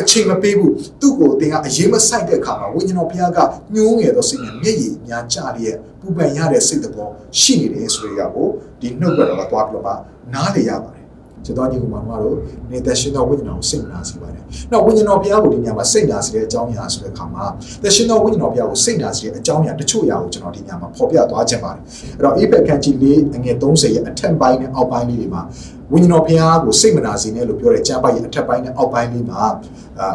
အချိန်မပေးဘူးသူ့ကိုသင်ကအရေးမဆိုင်တဲ့အခါမှာဝိညာဉ်တော်ဘုရားကညှိုးငယ်သောစိတ်နဲ့မျက်ရည်အများကျလျက်ပူပန်ရတဲ့စိတ်တော်ရှိနေတယ်ဆိုရကိုဒီနှုတ်ကတော်ကသွားပြီးတော့မှနားလေရပါတယ် ခြေတော်ညီကောင်မတို့နေတဲ့ရှင်တော်ဝိညာဉ်တော်စိတ်နာစေပါတယ်။နောက်ဝိညာဉ်တော်ဘုရားကိုဒီညမှာစိတ်နာစေတဲ့အကြောင်းအရာဆိုတဲ့အခါမှာတရှင်တော်ဝိညာဉ်တော်ဘုရားကိုစိတ်နာစေတဲ့အကြောင်းအရာတချို့အရာကိုကျွန်တော်ဒီညမှာဖော်ပြသွားခြင်းပါတယ်။အဲ့တော့အေဖက်ခန်းကြီးလေးအငယ်30ရဲ့အထက်ပိုင်းနဲ့အောက်ပိုင်းလေးတွေမှာဝိညာဉ်တော်ဘုရားကိုစိတ်မနာစေနဲ့လို့ပြောတဲ့ကျမ်းပိုက်ရဲ့အထက်ပိုင်းနဲ့အောက်ပိုင်းလေးမှာ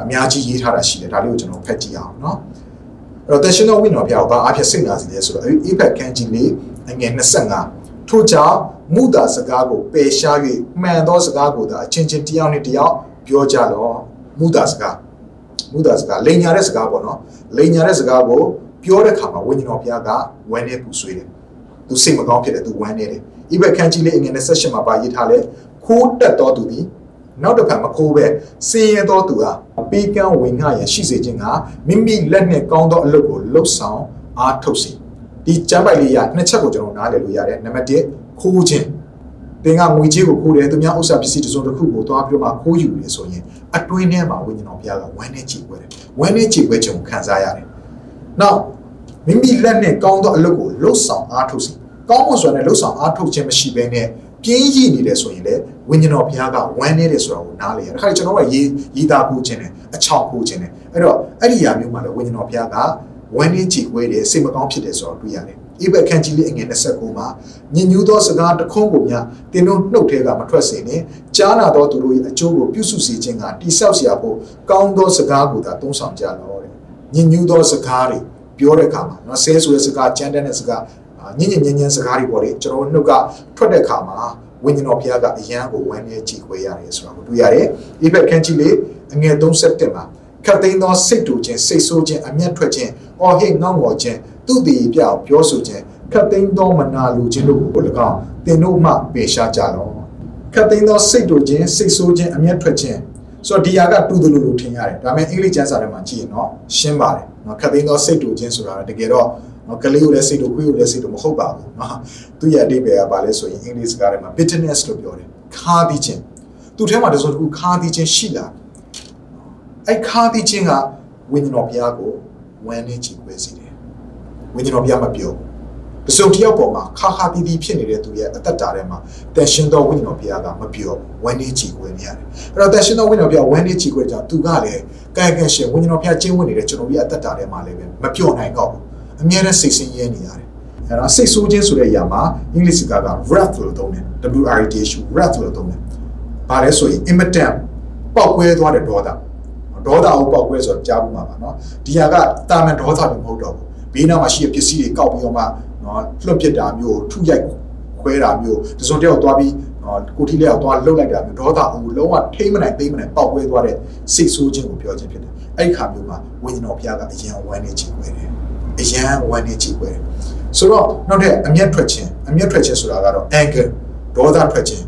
အများကြီးရေးထားတာရှိတယ်ဒါလေးကိုကျွန်တော်ဖတ်ကြည့်အောင်နော်။အဲ့တော့တရှင်တော်ဝိညာဉ်တော်ဘုရားကိုဘာအဖြစ်စိတ်နာစေလဲဆိုတော့အေဖက်ခန်းကြီးလေးအငယ်25 ထို့ကြောင့်မူတာစကားကိုပယ်ရှား၍မှန်သောစကားကိုသာအချင်းချင်းတယောက်နဲ့တယောက်ပြောကြတော့မူတာစကားမူတာစကားလိန်ညာတဲ့စကားပေါ့နော်လိန်ညာတဲ့စကားကိုပြောတဲ့ခါမှာဝိညာဉ်တော်ဘုရားကဝမ်းနေပူဆွေးတယ်သူစိတ်မကောင်းဖြစ်တယ်သူဝမ်းနေတယ်ဤဘက်ခန်းကြီးလေးအငယ်နဲ့ဆက်ရှင်မှာပါရေးထားလဲခိုးတက်တော်သူသည်နောက်တစ်ဖက်မခိုးပဲစင်ရဲတော်သူဟာပေးကမ်းဝင်ငှရန်ရှိစေခြင်းကမိမိလက်နဲ့ကောင်းသောအလုပ်ကိုလှုပ်ဆောင်အားထုတ်စေ ဒီကျမ်းပိုက်လေးရနှစ်ချက်ကိုကျွန်တော်နားလည်လို့ရတယ်နံပါတ်1ခိုးခြင်းသင်ကငွေကြေးကိုခိုးတယ်သူများဥစ္စာပစ္စည်းတစ်စုံတစ်ခုကိုသွားပြီးတော့မှခိုးယူတယ်ဆိုရင်အတွင်းထဲမှာဝိညာဉ်တော်ဘုရားကဝမ်းနဲ့ကြည်ပွဲတယ်ဝမ်းနဲ့ကြည်ပွဲခြင်းကိုခံစားရတယ်။နောက်မိမိလက်နဲ့ကောင်းသောအလုပ်ကိုလှုပ်ဆောင်အားထုတ်စေကောင်းမွန်စွာနဲ့လှုပ်ဆောင်အားထုတ်ခြင်းမရှိဘဲနဲ့ပြင်းရည်နေတယ်ဆိုရင်လေဝိညာဉ်တော်ဘုရားကဝမ်းနေတယ်ဆိုတာကိုနားလေရတယ်။ဒါခါကျွန်တော်ကရေးရေးသားဖို့ခြင်းနဲ့အချောက်ဖို့ခြင်းနဲ့အဲ့တော့အဲ့ဒီຢာမျိုးမှာလေဝိညာဉ်တော်ဘုရားက ဝမ်းနည်းကြေကွဲတယ်စိတ်မကောင်းဖြစ်တယ်ဆိုတော့တွေ့ရတယ်။အိဘက်ခန့်ကြီးလေးအငယ်29မှာညင်ညူးသောစကားတခွန်းကိုများတင်းတို့နှုတ်ထဲကမထွက်စေနဲ့။ကြားနာသောသူတို့၏အကျိုးကိုပြုစုစေခြင်းကတိဆောက်စရာဖို့ကောင်းသောစကားကိုသာသုံးဆောင်ကြလောတဲ့။ညင်ညူးသောစကားတွေပြောတဲ့အခါမှာနော်ဆဲဆိုတဲ့စကားကြမ်းတမ်းတဲ့စကားညင်ညင်ညင်ညင်စကားတွေပေါ့လေကျွန်တော်နှုတ်ကထွက်တဲ့အခါမှာဝိညာဉ်တော်ဘုရားကအယံကိုဝမ်းနည်းကြေကွဲရတယ်ဆိုတာကိုတွေ့ရတယ်။အိဘက်ခန့်ကြီးလေးအငယ်37မှာ ခတ်သိမ်းသောစိတ်တူခြင်းစိတ်ဆိုးခြင်းအမျက်ထွက်ခြင်းအော်ဟိတ်ငေါငေါ်ခြင်းသူ့တည်ပြောက်ပြောဆိုခြင်းခတ်သိမ်းသောမနာလိုခြင်းတို့ကို၎င်းသင်တို့မှပေရှားကြလော့ခတ်သိမ်းသောစိတ်တူခြင်းစိတ်ဆိုးခြင်းအမျက်ထွက်ခြင်းဆိုတော့ဒီဟာကတူတယ်လို့လို့ထင်ရတယ်ဒါပေမဲ့အင်္ဂလိပ်ကျမ်းစာထဲမှာကြည့်ရင်တော့ရှင်းပါတယ်နော်ခတ်သိမ်းသောစိတ်တူခြင်းဆိုတာတကယ်တော့နော်ကလေးကိုလည်းစိတ်တူခွေးကိုလည်းစိတ်တူမဟုတ်ပါဘူးနော်သူရဲ့အတိတ်ပဲကပါလဲဆိုရင်အင်္ဂလိပ်စကားထဲမှာ bitterness လို့ပြောတယ်ခါးသီးခြင်းသူ့ထဲမှာတစုံတစ်ခုခါးသီးခြင်းရှိလာ အဲ့ခါးသီးခြင်းကဝိညာဉ်တော်ဘုရားကိုဝမ်းနေကြည်ခွဲစေတယ်ဝိညာဉ်တော်ဘုရားမပြောတစုံတစ်ယောက်ပေါ်မှာခါခါတီးတီးဖြစ်နေတဲ့သူရဲ့အသက်တာထဲမှာတန်ရှင်သောဝိညာဉ်တော်ဘုရားကမပြောဝမ်းနေကြည်ခွဲနေရတယ်အဲ့တော့တန်ရှင်သောဝိညာဉ်တော်ဘုရားဝမ်းနေကြည်ခွဲကြောင့်သူကလည်းကာယကံရှင်ဝိညာဉ်တော်ဘုရားကျင့်ဝတ်နေတဲ့ကျွန်တော်ရဲ့အသက်တာထဲမှာလည်းပဲမပြောနိုင်တော့ဘူးအမြဲတမ်းစိတ်ဆင်းရဲနေရတယ်အဲ့တော့စိတ်ဆိုးခြင်းဆိုတဲ့အရာမှာအင်္ဂလိပ်စကားက wrath လို့သုံးတယ် W R A T H wrath လို့သုံးတယ်။ဘာလဲဆိုရင် immitant ပောက်ကွဲသွားတဲ့ဒေါသ ဒေါသကိုပောက်ကွဲဆိုတော့ကြားဘူးမှာပါနော်။ဒီဟာကတာမန်ဒေါသမျိုးမဟုတ်တော့ဘူး။ဘေးနားမှာရှိတဲ့ပစ္စည်းတွေကောက်ပြီးတော့မှနော်လွတ်ပစ်တာမျိုးထုရိုက်ခွဲတာမျိုးတစုံတယောက်သွားပြီးနော်ကိုထီလေးအောင်သွားလှုပ်လိုက်တာမျိုးဒေါသအူလုံးဝထိမ့်မနိုင်သိမ့်မနိုင်ပောက်ကွဲသွားတဲ့စိတ်ဆိုးခြင်းကိုပြောခြင်းဖြစ်တယ်။အဲ့ဒီခါမျိုးမှာဝိညာဉ်တော်ဘုရားကအရင်ဝမ်းနေခြင်းခွဲတယ်။အရန်ဝမ်းနေခြင်းခွဲတယ်။ဆိုတော့နောက်ထပ်အမျက်ထွက်ခြင်းအမျက်ထွက်ခြင်းဆိုတာကတော့ anger ဒေါသထွက်ခြင်း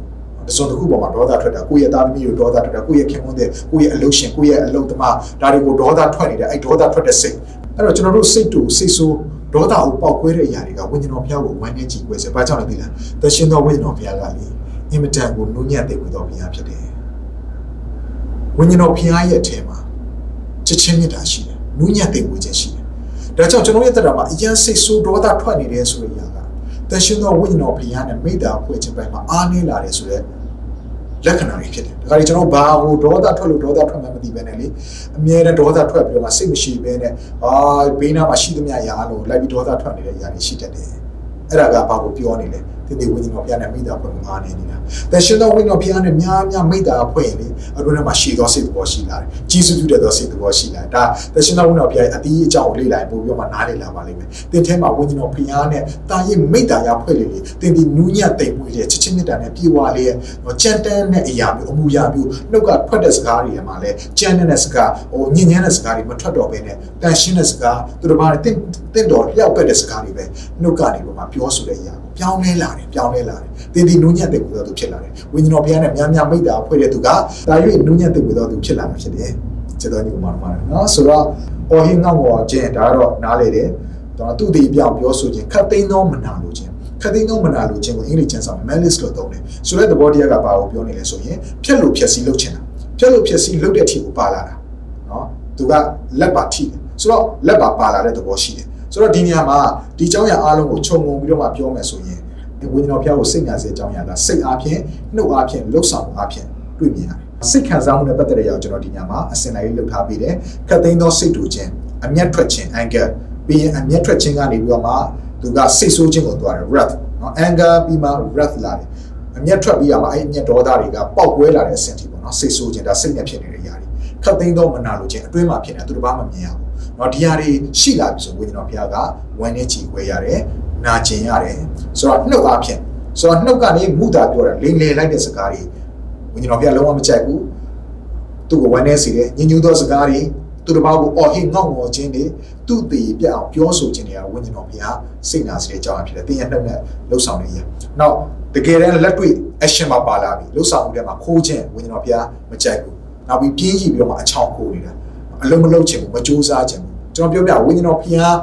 တစုံတစ်ခုပေါ်မှာဒေါသထွက်တာကိုယ့်ရဲ့သားသမီးကိုဒေါသထွက်တာကိုယ့်ရဲ့ခင်မွန်းတဲ့ကိုယ့်ရဲ့အလုပ်ရှင်ကိုယ့်ရဲ့အလုပ်သမားဒါတွေကိုဒေါသထွက်နေတဲ့အဲ့ဒေါသထွက်တဲ့စိတ်အဲ့တော့ကျွန်တော်တို့စိတ်တူစိတ်ဆိုးဒေါသကိုပေါက်ကွဲတဲ့အရာတွေကဝိညာဉ်တော်ဘုရားကိုဝမ်းနေကြည့်ကွဲစေဘာကြောင့်လဲသိလားသရှင်တော်ဝိညာဉ်တော်ဘုရားကလေအင်မတန်ကိုနုညံ့တဲ့ဝိတော်ဘုရားဖြစ်တယ်ဝိညာဉ်တော်ဘုရားရဲ့အထက်မှာချစ်ချင်းမြတ်တာရှိတယ်နုညံ့တဲ့ဝိခြင်းရှိတယ်ဒါကြောင့်ကျွန်တော်ရဲ့တက်တာမှာအရင်စိတ်ဆိုးဒေါသထွက်နေတယ်ဆိုတဲ့အရာကတန်ရှင်သောဝိညာဉ်တော်ဘုရားနဲ့မိသားဖွဲ့ခြင်းပိုင်းမှာအားနည်းလာတယ်ဆိုတော့ လက္ခဏာတွေဖြစ်တယ်။ဒါကြိကျွန်တော်ဘာဟိုဒေါသထွက်လို့ဒေါသထွက်မှမသိပဲနဲ့လေအမြဲတမ်းဒေါသထွက်ပြီးတော့မှစိတ်မရှိဘဲနဲ့အာဘေးနားမှာရှိသမျှရာလို့လိုက်ပြီးဒေါသထွက်နေတဲ့ຢာတွေရှိတတ်တယ်။အဲ့ဒါကဘာကိုပြောနေလဲ။ ဒီဒီဝိညာဉ်တော်ဘုရားနဲ့မိသားဖွဲ့မှာအားနည်းနေတာ။တန်ရှင်သောဝိညာဉ်တော်ဘုရားနဲ့များများမိသားဖွဲ့ရင်လေအတွင်းထဲမှာရှည်သောစိတ်သဘောရှိလာတယ်။ကြီးစုပြုတဲ့သောစိတ်သဘောရှိလာတယ်။ဒါတန်ရှင်သောဝိညာဉ်တော်ဘုရားရဲ့အတီးအကြောင်းကိုလေ့လာရင်ပို့ပြီးတော့မှနားလည်လာပါလိမ့်မယ်။သင်ထဲမှာဝိညာဉ်တော်ဘုရားနဲ့တာရင်မိသားရဖွဲ့လေလေသင်ဒီနူးညံ့တိမ်မွေးလေချစ်ချင်းမြတ်တာနဲ့ပြေဝလေတော့ကြမ်းတမ်းတဲ့အရာမျိုးအမှုရာမျိုးနှုတ်ကထွက်တဲ့စကားတွေမှာလည်းကြမ်းတဲ့စကားဟိုညဉ့်ညမ်းတဲ့စကားတွေမထွက်တော့ဘဲနဲ့တန်ရှင်းတဲ့စကားသူတို့ဘာလဲတင့်တင့်တော်လျှောက်ပက်တဲ့စကားတွေပဲနှုတ်ကနေပေါ်မှာပြောဆိုတဲ့အရာကို ပြောင်းလဲလာတယ်ပြောင်းလဲလာတယ်သင်ဒီနူးညံ့တဲ့ကိုယ်တော်သူဖြစ်လာတယ်ဝိညာဉ်တော်ဘုရားနဲ့များများမိတ္တာဖွဲ့တဲ့သူကဒါ၍နူးညံ့တဲ့ကိုယ်တော်သူဖြစ်လာမှာဖြစ်တယ်စေတော်ညီကောင်မတော်နော်ဆိုတော့အော်ဟင်းငေါ့ငေါ့ခြင်းဒါကတော့နားလေတယ်တော့သူ့ဒီပြောင်းပြောဆိုခြင်းခတ်သိမ်းသောမနာလိုခြင်းခတ်သိမ်းသောမနာလိုခြင်းကိုအင်္ဂလိပ်ကျမ်းစာမှာ malice လို့သုံးတယ်ဆိုတဲ့သဘောတရားကဘာကိုပြောနေလဲဆိုရင်ဖြက်လို့ဖြက်စီလုပ်ခြင်းတာဖြက်လို့ဖြက်စီလုပ်တဲ့အထိကိုပါလာတာနော်သူကလက်ပါထိတယ်ဆိုတော့လက်ပါပါလာတဲ့သဘောရှိတယ်ဆိုတော့ဒီနေရာမှာဒီเจ้าရအားလုံးကိုခြုံငုံပြီးတော့မှပြောမယ်ဆိုရင်ဒီ င် ဝိညာဉ်တော်ဖျားကိုစိတ်ညာစေအကြောင်းအရာကစိတ်အားဖြင့်နှုတ်အားဖြင့်လှုပ်ဆောင်အားဖြင့်တွေ့မြင်ရတယ်စိတ်ခံစားမှုနဲ့ပတ်သက်တဲ့အရာကိုကျွန်တော်ဒီညမှာအစင်လိုက်လုပ်ထားပေးတယ်ခတ်သိမ်းသောစိတ်တူခြင်းအမျက်ထွက်ခြင်း anger ပြီးရင်အမျက်ထွက်ခြင်းကနေပြီးတော့မှသူကစိတ်ဆိုးခြင်းကိုသွားတယ် wrath နော် anger ပြီးမှ wrath လာတယ်အမျက်ထွက်ပြီးရမှာအဲ့အမျက်ဒေါသတွေကပေါက်ကွဲလာတဲ့အဆင့်ထိပေါ့နော်စိတ်ဆိုးခြင်းဒါစိတ်နဲ့ဖြစ်နေတဲ့ຢာတွေခတ်သိမ်းသောမနာလိုခြင်းအတွင်းမှာဖြစ်နေသူတို့ဘာမှမမြင်ရဘူးเนาะဒီຢာတွေရှိလာပြီဆိုဝိညာဉ်တော်ဘုရားကဝမ်းနဲ့ချီခွဲရတယ် နာကျင်ရတယ်ဆိုတော့နှုတ်အားဖြင့်ဆိုတော့နှုတ်ကနေမူတာပြောတာလိမ်လေလိုက်တဲ့စကားတွေဝိညာဉ်တော်ဘုရားလုံးဝမကြိုက်ဘူးသူ့ကိုဝမ်းနေစေတယ်ညဉ့်ညူးသောစကားတွေသူတစ်ပါးကိုအော်ဟစ်ငေါ့ငေါ်ခြင်းတွေသူ့တည်ပြအောင်ပြောဆိုခြင်းတွေကဝိညာဉ်တော်ဘုရားစိတ်နာစေတဲ့အကြောင်းအဖြစ်တယ်။တင်းရဲ့နှုတ်နဲ့လှုပ်ဆောင်နေရ။နောက်တကယ်တမ်းလက်တွေ့ action မှာပါလာပြီလှုပ်ဆောင်မှုတွေမှာခိုးခြင်းဝိညာဉ်တော်ဘုရားမကြိုက်ဘူး။နောက်ပြီးပြင်းကြီးပြီးတော့မှအချောင်ခိုးနေတာ။အလုံးမလုံးခြင်းဘူးမကြိုးစားခြင်းဘူး။ကျွန်တော်ပြောပြဝိညာဉ်တော်ဘုရား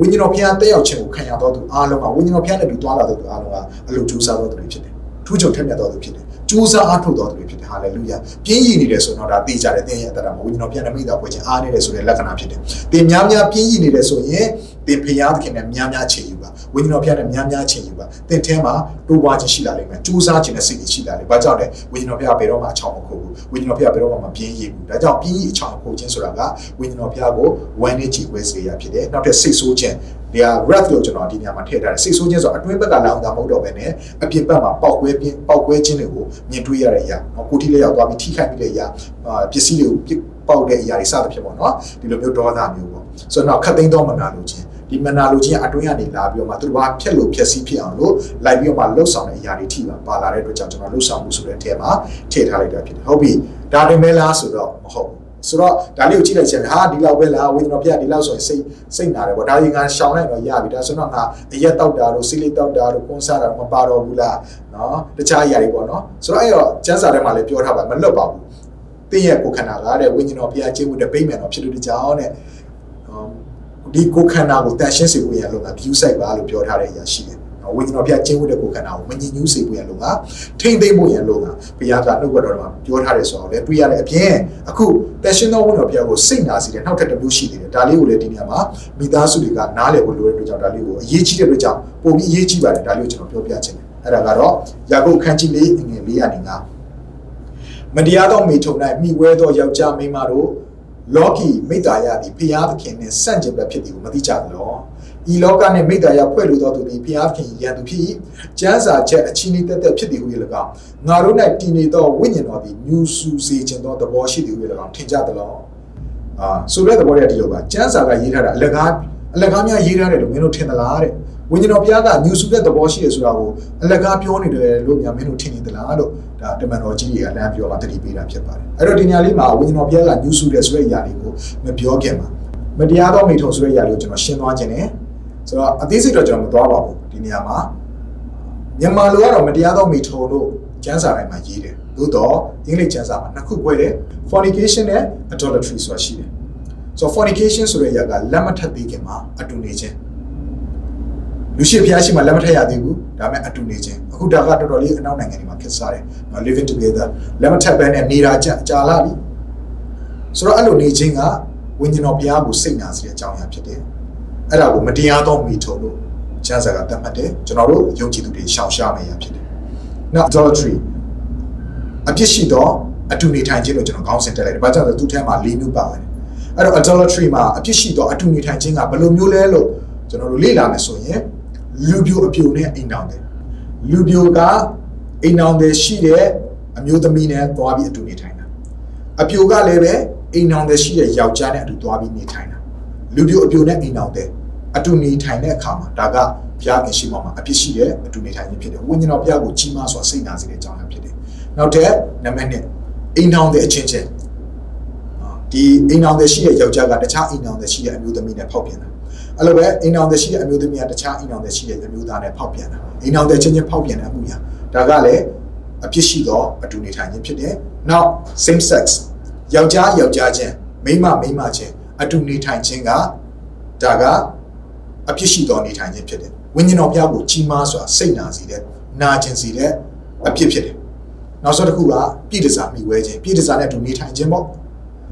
ဝိညာဉ်တော်ဘုရားတက်ရောက်ခြင်းကိုခံရတော်သူအားလုံးကဝိညာဉ်တော်ဘုရားနဲ့တူသွားလာတော်သူအားလုံးကအလိုကြိုးစားတော်သူတွေဖြစ်တယ်။ထူးချွန်ထက်မြက်တော်သူဖြစ်တယ်။ကြိုးစားအားထုတ်တော်သူတွေဖြစ်တယ်ဟာလေလုယာပြင်းရည်နေတယ်ဆိုတော့ဒါသိကြတယ်သင်ရဲ့အတ္တမှာဝိညာဉ်တော်ဘုရားနဲ့မိသားပွဲခြင်းအားနေတယ်ဆိုတဲ့လက္ခဏာဖြစ်တယ်။သင်များများပြင်းရည်နေတယ်ဆိုရင် သင်ဖျားသခင်နဲ့များများချိန်ယူပါဝိညာဉ်တော်ဘုရားနဲ့များများချိန်ယူပါသင်ထဲမှာတိုးပွားခြင်းရှိလာလိမ့်မယ်ကြိုးစားခြင်းနဲ့စိတ်ကြီးရှိလာလိမ့်ဘာကြောင့်လဲဝိညာဉ်တော်ဘုရားဘယ်တော့မှအချောင်မခုတ်ဘူးဝိညာဉ်တော်ဘုရားဘယ်တော့မှမပြင်းရည်ဘူးဒါကြောင့်ပြင်းရည်အချောင်ခုတ်ခြင်းဆိုတာကဝိညာဉ်တော်ဘုရားကိုဝမ်းနဲ့ကြည်ခွဲစေရဖြစ်တယ်နောက်ထပ်စိတ်ဆိုးခြင်းဒီဟာ wrath လို့ကျွန်တော်ဒီနေရာမှာထည့်ထားတယ်စိတ်ဆိုးခြင်းဆိုအတွင်းဘက်ကလောင်တာမဟုတ်တော့ဘဲနဲ့အပြင်ဘက်မှာပေါက်ကွဲပြင်းပေါက်ကွဲခြင်းတွေကိုမြင်တွေ့ရတဲ့အရာနော်ကိုတိလေးရောက်သွားပြီးထိခိုက်ပြီးတဲ့အရာပစ္စည်းတွေကိုပေါက်တဲ့အရာတွေစသဖြင့်ပေါ့နော်ဒီလိုမျိုးဒေါသမျိုးပေါ့ဆိုတော့ခတ်သိမ်းတော့မနာလို့ခြင်း ဒီမနာလိုခြင်းအတွင်းကနေလာပြီးတော့မှသူတို့ဘာဖြက်လို့ဖြက်စီးဖြစ်အောင်လို့လိုက်ပြီးတော့မှလှုပ်ဆောင်တဲ့အရာတွေထိပါပါလာတဲ့အတွက်ကြောင့်ကျွန်တော်လှုပ်ဆောင်မှုဆိုတဲ့အထက်မှာထည့်ထားလိုက်တာဖြစ်တယ်ဟုတ်ပြီဒါတင်မဲလားဆိုတော့မဟုတ်ဆိုတော့ဒါလေးကိုကြည့်လိုက်ချင်တယ်ဟာဒီလောက်ပဲလားဝိညာဉ်တော်ဖျက်ဒီလောက်ဆိုရင်စိတ်စိတ်နာတယ်ပေါ့ဒါကြီးကရှောင်းလိုက်တော့ရပြီဒါဆိုတော့ငါအရက်တောက်တာတို့စိလိတောက်တာတို့ကွန်ဆာတာမပါတော့ဘူးလားနော်တခြားအရာတွေပေါ့နော်ဆိုတော့အဲ့တော့ကျန်းစာထဲမှာလည်းပြောထားပါမလွတ်ပါဘူးတင်းရဲ့ကိုခန္ဓာကတဲ့ဝိညာဉ်တော်ဖျက်ခြင်းမှုတဲ့ပိတ်မယ်တော့ဖြစ်လို့တကြောင်တဲ့ ဒီကိုခန္ဓာကိုတန်ရှင်းစေဖို့ရလို့က view site ပါလို့ပြောထားတဲ့အရာရှိတယ်။ဝိညာဉ်တော်ဘုရားကျင့်ဝတ်တဲ့ကိုခန္ဓာကိုမငြင်းညူးစေဖို့ရလို့ကထိမ့်သိမ့်ဖို့ရလို့ကဘုရားကနှုတ်ကတော်မှာပြောထားတယ်ဆိုတော့လေတွေ့ရတဲ့အပြင်အခုတန်ရှင်းသောဝိညာဉ်တော်ဘုရားကိုစိတ်နာစေတဲ့နောက်ထပ်တစ်မျိုးရှိသေးတယ်။ဒါလေးကိုလည်းဒီနေရာမှာမိသားစုတွေကနားလည်ဖို့လိုတဲ့အတွက်ကြောင့်ဒါလေးကိုအရေးကြီးတဲ့အတွက်ကြောင့်ပုံပြီးအရေးကြီးပါတယ်ဒါလေးကိုကျွန်တော်ပြောပြချင်တယ်။အဲ့ဒါကတော့ယာကုပ်ခန်းကြီးလေးငွေလေးရနေငါမတရားသောမိထုံ၌မိဝဲသောယောက်ျားမိန်းမတို့ လောကီမိတ္တာယသည်ဖျားသခင်နှင့်ဆန့်ကျင်ဘက်ဖြစ်သည်ကိုမသိကြသလောဤလောကနှင့်မိတ္တာယဖွဲ့လိုသောသူသည်ဖျားသခင်ရန်သူဖြစ်၏ကျမ်းစာချက်အချင်းဤတက်တက်ဖြစ်သည်ဟု၍၎င်းငါတို့၌တည်နေသောဝိညာဉ်တော်သည်ညူဆူစေခြင်းသောသဘောရှိသည်ဟု၍၎င်းထင်ကြသလောအာဆိုတဲ့သဘောတည်းဒီလိုပါကျမ်းစာကရေးထားတာအလကားအလကားများရေးထားတယ်လို့မင်းတို့ထင်သလားတဲ့ ဝိညာဉ်တော်ဘုရားကညူဆူတဲ့သဘောရှိရဆိုတာကိုအလကားပြောနေတယ်လို့များမင်းတို့ထင်နေသလားလို့ဒါတမန်တော်ကြီးတွေကလမ်းပြောမှတတိပေးတာဖြစ်ပါတယ်အဲ့တော့ဒီညလေးမှာဝိညာဉ်တော်ဘုရားကညူဆူတယ်ဆိုတဲ့အရာလေးကိုမပြောခင်မှာမတရားသောမိထုံဆိုတဲ့အရာလေးကိုကျွန်တော်ရှင်းသွားခြင်းနဲ့ဆိုတော့အသေးစိတ်တော့ကျွန်တော်မသွားပါဘူးဒီနေရာမှာမြန်မာလိုကတော့မတရားသောမိထုံလို့ကျမ်းစာတိုင်းမှာရေးတယ်သို့တော့အင်္ဂလိပ်ကျမ်းစာမှာနှစ်ခု꿰တယ် fornication နဲ့ adultery ဆိုတာရှိတယ်ဆိုတော့ fornication ဆိုတဲ့အရာကလက်မထပ်သေးခင်မှာအတူနေခြင်း လူရှိဖျားရှိမှလက်မထက်ရသေးဘူးဒါပေမဲ့အတူနေခြင်းအခုဒါကတော်တော်လေးအနောက်နိုင်ငံတွေမှာဖြစ်စားတယ် living together လက်မထက်ဘဲနဲ့နေတာကြကြာလာပြီဆိုတော့အဲ့လိုနေခြင်းကဝိညာဉ်တော်ဘုရားကိုစိတ်နာစေတဲ့အကြောင်းအရာဖြစ်တယ်အဲ့ဒါကိုမတရားသောမိထုံလို့ကျမ်းစာကသတ်မှတ်တယ်ကျွန်တော်တို့ယုံကြည်သူတွေရှောင်ရှားနေရဖြစ်တယ် now adultery အပြစ်ရှိသောအတူနေထိုင်ခြင်းလို့ကျွန်တော်ခေါင်းစဉ်တက်လိုက်တယ်ဘာကြောင့်လဲသူ့ထဲမှာ၄မျိုးပါတယ်အဲ့တော့ adultery မှာအပြစ်ရှိသောအတူနေထိုင်ခြင်းကဘယ်လိုမျိုးလဲလို့ကျွန်တော်တို့လေ့လာမယ်ဆိုရင် လူပြိုအပြိုနဲ့အိမ်တောင်တယ်လူပြိုကအိမ်တောင်တယ်ရှိတဲ့အမျိုးသမီးနဲ့သွားပြီးအတူနေထိုင်တာအပြိုကလည်းပဲအိမ်တောင်တယ်ရှိတဲ့ယောက်ျားနဲ့အတူသွားပြီးနေထိုင်တာလူပြိုအပြိုနဲ့အိမ်တောင်တယ်အတူနေထိုင်တဲ့အခါမှာဒါကဘုရားခင်ရှိမှမှာအဖြစ်ရှိတဲ့အတူနေထိုင်ခြင်းဖြစ်တယ်ဝိညာဉ်တော်ဘုရားကိုကြီးမားစွာစိတ်နာစေတဲ့အကြောင်းအရာဖြစ်တယ်နောက်တဲ့နံပါတ်1အိမ်တောင်တဲ့အချင်းချင်းဒီအိမ်တောင်တဲ့ရှိတဲ့ယောက်ျားကတခြားအိမ်တောင်တဲ့ရှိတဲ့အမျိုးသမီးနဲ့ဖောက်ပြန်တာ အဲ့လိုပဲအိမ်အောင်တဲ့ရှိတဲ့အမျိုးသမီးကတခြားအိမ်အောင်တဲ့ရှိတဲ့အမျိုးသားနဲ့ဖောက်ပြန်တာအိမ်အောင်တဲ့ချင်းချင်းဖောက်ပြန်တဲ့အမှုရာဒါကလည်းအဖြစ်ရှိသောအတူနေထိုင်ခြင်းဖြစ်တယ်။ Now same sex ယောက်ျားယောက်ျားချင်းမိန်းမမိန်းမချင်းအတူနေထိုင်ခြင်းကဒါကအဖြစ်ရှိသောနေထိုင်ခြင်းဖြစ်တယ်။ဝိညာဉ်တော်ဘုရားကိုကြီးမားစွာစိတ်နာစေတဲ့နာကျင်စေတဲ့အဖြစ်ဖြစ်တယ်။နောက်ဆုံးတစ်ခုကပြည့်တစားမိဝဲခြင်းပြည့်တစားနဲ့အတူနေထိုင်ခြင်းပေါ့။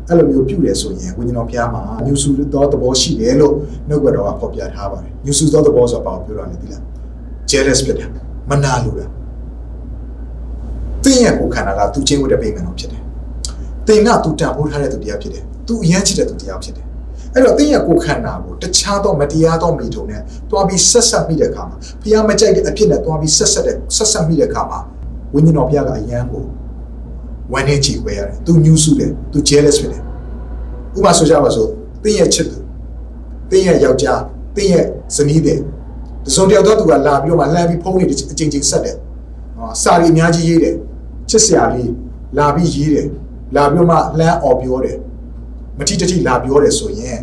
အဲ့လိုမျိုးပြုတယ်ဆိုရင်ဝိညာဉ်တော်ဘုရားမှာညူဆူသောသဘောရှိတယ်လို့နှုတ်ကတော်ကဖော်ပြထားပါတယ်ညူဆူသောသဘောဆိုတာဘာကိုပြောတာလဲသိလား jealous ဖြစ်တယ်မနာလိုတာတင်းရဲ့ကိုခန္ဓာကသူချင်းဝတ်တဲ့ပိမှန်တော်ဖြစ်တယ်တင်ကသူတန်ဖိုးထားတဲ့သူတရားဖြစ်တယ်သူအရန်ချစ်တဲ့သူတရားဖြစ်တယ်အဲ့တော့တင်းရဲ့ကိုခန္ဓာကိုတခြားသောမတရားသောမိထုံနဲ့တွားပြီးဆက်ဆက်မိတဲ့အခါမှာဘုရားမကြိုက်တဲ့အဖြစ်နဲ့တွားပြီးဆက်ဆက်တဲ့ဆက်ဆက်မိတဲ့အခါမှာဝိညာဉ်တော်ဘုရားကအယံကို ဝမ်းနဲ့ကြည်ဝဲရတယ်သူညှူးဆူတယ်သူ jealous ဖြစ်တယ်ဥပမာဆိုကြပါစို့တင်းရဲ့ချစ်သူတင်းရဲ့ယောက်ျားတင်းရဲ့ဇနီးတဲ့တစုံတယောက်တော့သူကလာပြီးတော့မှလှမ်းပြီးဖုန်းနေအချိန်ချင်းဆက်တယ်ဟောစာရီအများကြီးရေးတယ်ချစ်စရာလေးလာပြီးရေးတယ်လာပြီးမှလှမ်းអော်ပြောတယ်မတိတတိလာပြောတယ်ဆိုရင်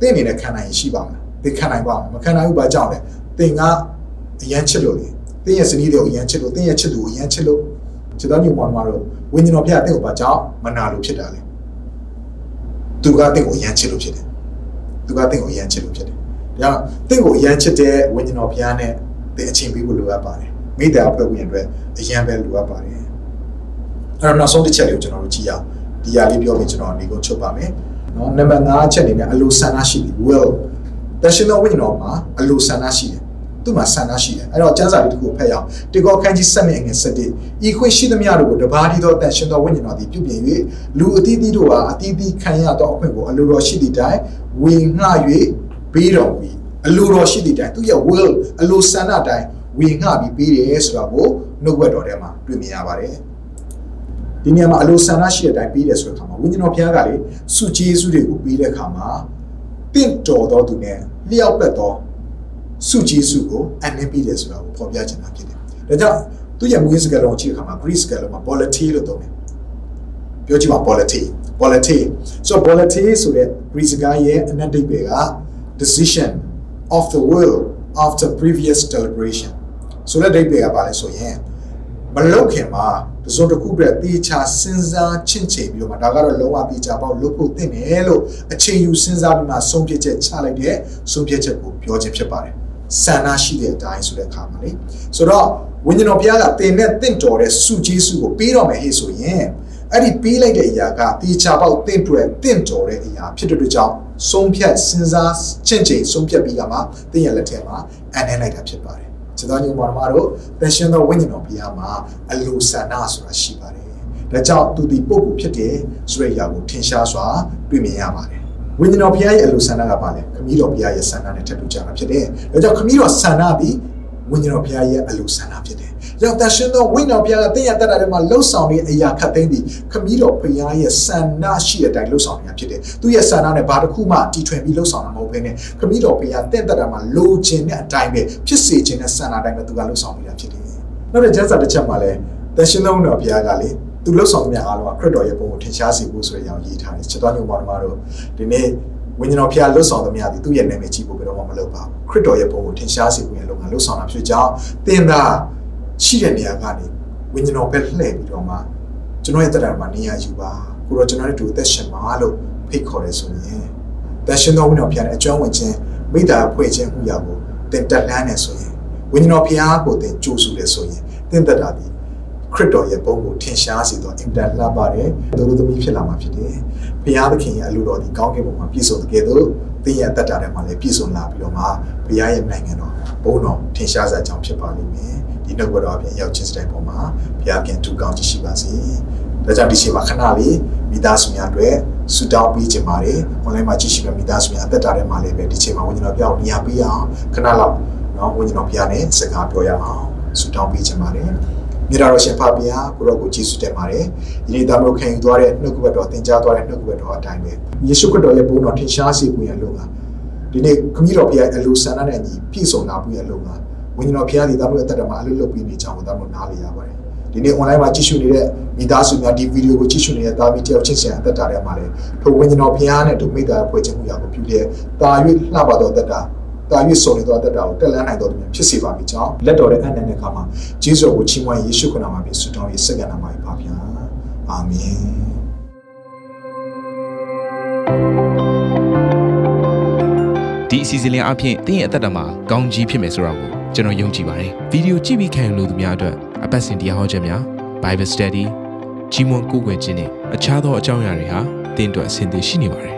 သင်အနေနဲ့ခံနိုင်ရင်ရှိပါမလားသင်ခံနိုင်ပါမလားမခံနိုင်ဘူးဘာကြောင့်လဲသင်ကအရန်ချစ်လို့လေသင်ရဲ့စနီးတွေကိုအရန်ချစ်လို့သင်ရဲ့ချစ်သူကိုအရန်ချစ်လို့ ခြေသားညီမောင်မတို့ဝိညာဉ်တော်ဖျားတဲ့ကိုဘာကြောင့်မနာလို့ဖြစ်တာလဲသူကတင့်ကိုအရန်ချစ်လို့ဖြစ်တယ်သူကတင့်ကိုအရန်ချစ်လို့ဖြစ်တယ်ဒါကြောင့်တင့်ကိုအရန်ချစ်တဲ့ဝိညာဉ်တော်ဖျားနဲ့သင်အချိန်ပေးဖို့လိုအပ်ပါတယ်မိသားအဖွဲ့ဝင်အတွက်အရန်ပဲလိုအပ်ပါတယ်အဲ့တော့နောက်ဆုံးတစ်ချက်လေးကိုကျွန်တော်တို့ကြည့်ရအောင်ဒီຢာလေးပြောပြီးကျွန်တော်နေကုန်ချုပ်ပါမယ်နော်နံပါတ်5ချက်အနေနဲ့အလိုဆန္ဒရှိတယ် will တရှင်တော်ဝိညာဉ်တော်မှာအလိုဆန္ဒရှိတယ် သူ့မှာဆန္ဒရှိတယ်အဲ့တော့ကျမ်းစာလေးတစ်ခုဖတ်ရအောင်တေကောခန်းကြီး7မြငယ်7ဤခွင့်ရှိသမျှတို့ကိုတပါးဒီသောတန်ရှင်တော်ဝိညာဉ်တော်သည်ပြုပြင်၍လူအသီးသီးတို့ဟာအသီးသီးခံရသောအခွင့်ကိုအလိုတော်ရှိသည့်တိုင်ဝေငှ၍ပေးတော်မူအလိုတော်ရှိသည့်တိုင်သူရဲ့ will အလိုဆန္ဒတိုင်ဝေငှပြီးပေးတယ်ဆိုတာကိုနှုတ်ဘက်တော်ထဲမှာတွေ့မြင်ရပါတယ်ဒီနေရာမှာအလိုဆန္ဒရှိတဲ့အတိုင်းပေးတယ်ဆိုတဲ့အခါမှာဝိညာဉ်တော်ဘုရားကလေစုကျေးဇူးတွေကိုပေးတဲ့အခါမှာတင့်တော်တော်သူနဲ့လျှောက်ပတ်တော် စုကျေးဇူးကိုအနှင်းပေးတယ်ဆိုတာကိုဖော်ပြချင်တာဖြစ်တယ်။ဒါကြောင့်သူရဲ့မူရင်းစကားလုံးကိုကြည့်တဲ့အခါမှာ Greek စကားလုံးမှာ polity လို့သုံးတယ်။ပြောကြည့်ပါ polity polity so polity ဆိုတဲ့ Greek စကားရဲ့အနက်ဒိတ်ပဲက decision of the will after previous deliberation ဆိုတဲ့ဒိတ်ပဲကပါလဲဆိုရင်မလောက်ခင်မှာတစုံတစ်ခုပြတေချာစဉ်းစားချင့်ချိန်ပြီးတော့မှဒါကတော့လုံးဝတေချာပေါ့လုပ်ဖို့သင့်တယ်လို့အချိန်ယူစဉ်းစားပြီးမှဆုံးဖြတ်ချက်ချလိုက်တဲ့ဆုံးဖြတ်ချက်ကိုပြောခြင်းဖြစ်ပါတယ် ဆန္ဒရှိတဲ့အတိုင်းဆိုတဲ့အခါမှာလေဆိုတော့ဝိညာဉ်တော်ဘုရားကတင်နဲ့တင့်တော်တဲ့စုကျေးစုကိုပေးတော်မယ်ဟေ့ဆိုရင်အဲ့ဒီပေးလိုက်တဲ့အရာကတေချာပေါက်တင့်တွယ်တင့်တော်တဲ့အရာဖြစ်တဲ့အတွက်ကြောင့်ဆုံးဖြတ်စဉ်းစားချင့်ချိန်ဆုံးဖြတ်ပြီးကမှတင်းရလက်ထဲမှာအနှဲလိုက်တာဖြစ်ပါတယ်ခြေတော်ညုံမာတော်တို့တန်ရှင်သောဝိညာဉ်တော်ဘုရားမှာအလိုဆန္ဒဆိုတာရှိပါတယ်။ဒါကြောင့်သူဒီပုဂ္ဂိုလ်ဖြစ်တယ်ဆိုတဲ့အရာကိုထင်ရှားစွာတွေ့မြင်ရပါတယ်။ ဝိညာဉ်တော်ဘုရားရဲ့အလိုဆန္ဒကပါလေခမည်းတော်ဘုရားရဲ့ဆန္ဒနဲ့ထပ်တူကြတာဖြစ်တယ်။ဒါကြောင့်ခမည်းတော်ဆန္ဒပြီးဝိညာဉ်တော်ဘုရားရဲ့အလိုဆန္ဒဖြစ်တယ်။ကြောင့်တန်ရှင်သောဝိညာဉ်တော်ဘုရားကတင့်ရတတ်တာတွေမှာလှုပ်ဆောင်နေတဲ့အရာခတ်သိမ်းပြီးခမည်းတော်ဘုရားရဲ့ဆန္ဒရှိတဲ့အတိုင်းလှုပ်ဆောင်နေတာဖြစ်တယ်။သူရဲ့ဆန္ဒနဲ့ဘာတစ်ခုမှတီထွင်ပြီးလှုပ်ဆောင်တာမဟုတ်ဘဲနဲ့ခမည်းတော်ဘုရားတင့်တတ်တာမှာလိုချင်တဲ့အတိုင်းပဲဖြစ်စေချင်တဲ့ဆန္ဒအတိုင်းပဲသူကလှုပ်ဆောင်နေတာဖြစ်တယ်။နောက်တဲ့ကျမ်းစာတစ်ချက်မှာလည်းတန်ရှင်သောဝိညာဉ်တော်ဘုရားကလေ သူလှုပ်ဆောင်တဲ့အားလုံးကခရစ်တော်ရဲ့ပုံကိုထင်ရှားစေဖို့ဆိုတဲ့အကြောင်းရေးထားတယ်။ချက်တော်ညုံပါတော်တို့ဒီနေ့ဝိညာဉ်တော်ဖျားလွတ်ဆောင်သမျှသည်သူ့ရဲ့နာမည်ကြီးဖို့ဘယ်တော့မှမလုပ်ပါဘူးခရစ်တော်ရဲ့ပုံကိုထင်ရှားစေဖို့ရဲ့လုပ်ငန်းလွတ်ဆောင်တာဖြစ်ကြောင်းသင်သာရှိတဲ့နေရာကနေဝိညာဉ်တော်ပဲလှည့်ပြီးတော့မှကျွန်တော်ရဲ့တက်တာမှာနေရာယူပါကိုတော့ကျွန်တော်တို့အသက်ရှင်ပါလို့ဖိတ်ခေါ်တယ်ဆိုရင်တက်ရှင်တော်ဝိညာဉ်တော်ဖျားတဲ့အကျွမ်းဝင်ခြင်းမိသားဖွဲ့ခြင်းမှုရာကိုသင်တက်လှမ်းနေဆိုရင်ဝိညာဉ်တော်ဖျားကိုသင်ကြိုးဆူတယ်ဆိုရင်သင်တက်တာဒီ ခရစ်တော်ရဲ့ပုံကိုထင်ရှားစေသောအင်တာလှပါတယ်သူတို့သမီးဖြစ်လာမှာဖြစ်တယ်။ဘုရားသခင်ရဲ့အလိုတော်ဒီကောင်းကင်ဘုံမှာပြည့်စုံတဲ့ကဲ့သို့သင်ရဲ့အသက်တာထဲမှာလည်းပြည့်စုံလာပြီးတော့မှဘုရားရဲ့နိုင်ငံတော်ဘုန်းတော်ထင်ရှားစရာကြောင်းဖြစ်ပါလိမ့်မယ်။ဒီနှုတ်ကတော်အပြင်ရောက်ချင်းစတဲ့ပုံမှာဘုရားပြန်တူကောင်းချရှိပါစေ။ဒါကြောင့်ဒီချိန်မှာခဏလေးမိသားစုများအတွက်ဆူတောင်းပေးကြပါတယ်။ online မှာကြည့်ရှိတဲ့မိသားစုများအသက်တာထဲမှာလည်းပဲဒီချိန်မှာဝိညာဉ်တော်ပြောင်းနေရာပေးအောင်ခဏလောက်နော်ဝိညာဉ်တော်ဘုရားနဲ့စကားပြောရအောင်ဆူတောင်းပေးကြပါတယ်။ မြတ်တော်ရှင်ဖပါးကိုရောကိုကျေးဇူးတင်ပါတယ်။ဒီနေ့သားမျိုးခံယူသွားတဲ့နှုတ်ကပတ်တော်သင်ကြားသွားတဲ့နှုတ်ကပတ်တော်အတိုင်းပဲယေရှုခရစ်တော်ရဲ့ဘုန်းတော်ထင်ရှားစေဖို့ရလို့ကဒီနေ့ခမည်းတော်ဘုရားအလိုဆန္ဒနဲ့ညီပြည့်စုံလာဖို့ရလို့ကဝိညာဉ်တော်ဘုရားဒီသားမျိုးအသက်တော်မှာအလုပ်လုပ်ပြီးနေကြအောင်သားမျိုးနားလေရပါတယ်။ဒီနေ့ online မှာကြည့်ရှုနေတဲ့မိသားစုများဒီဗီဒီယိုကိုကြည့်ရှုနေတဲ့သားမီးတယောက်ချင်းချင်းအသက်တာထဲမှာလည်းထိုဝိညာဉ်တော်ဘုရားနဲ့တို့မိသားဖွဲ့ခြင်းမှုရကိုပြုတဲ့တာ၍လှပတော်သက်တာ တာ၍ဆုံးနေသောတက်တာကိုတက်လန်းနိုင်တော်သူများဖြစ်စေပါမိကြောင်းလက်တော်တဲ့အနန္တတဲ့အခါမှာဂျေဇုကိုချီးမွမ်းယေရှုခရစ်နာမှာပြီးဆုတောင်းရေးစက္ကန့်နာမှာပါဗျာအာမင်ဒီအစီအစဉ်လေးအပြင်သင်ရဲ့အသက်တာမှာကောင်းကြီးဖြစ်မယ်ဆိုတာကိုကျွန်တော်ယုံကြည်ပါတယ်ဗီဒီယိုကြည့်ပြီးခံယူလို့သူများအတွက်အပတ်စဉ်တရားဟောခြင်းများ Bible Study ကြီးမွန်ကိုယ်ွယ်ခြင်းနဲ့အခြားသောအကြောင်းအရာတွေဟာသင်တို့အဆင်သင့်ရှိနေပါတယ်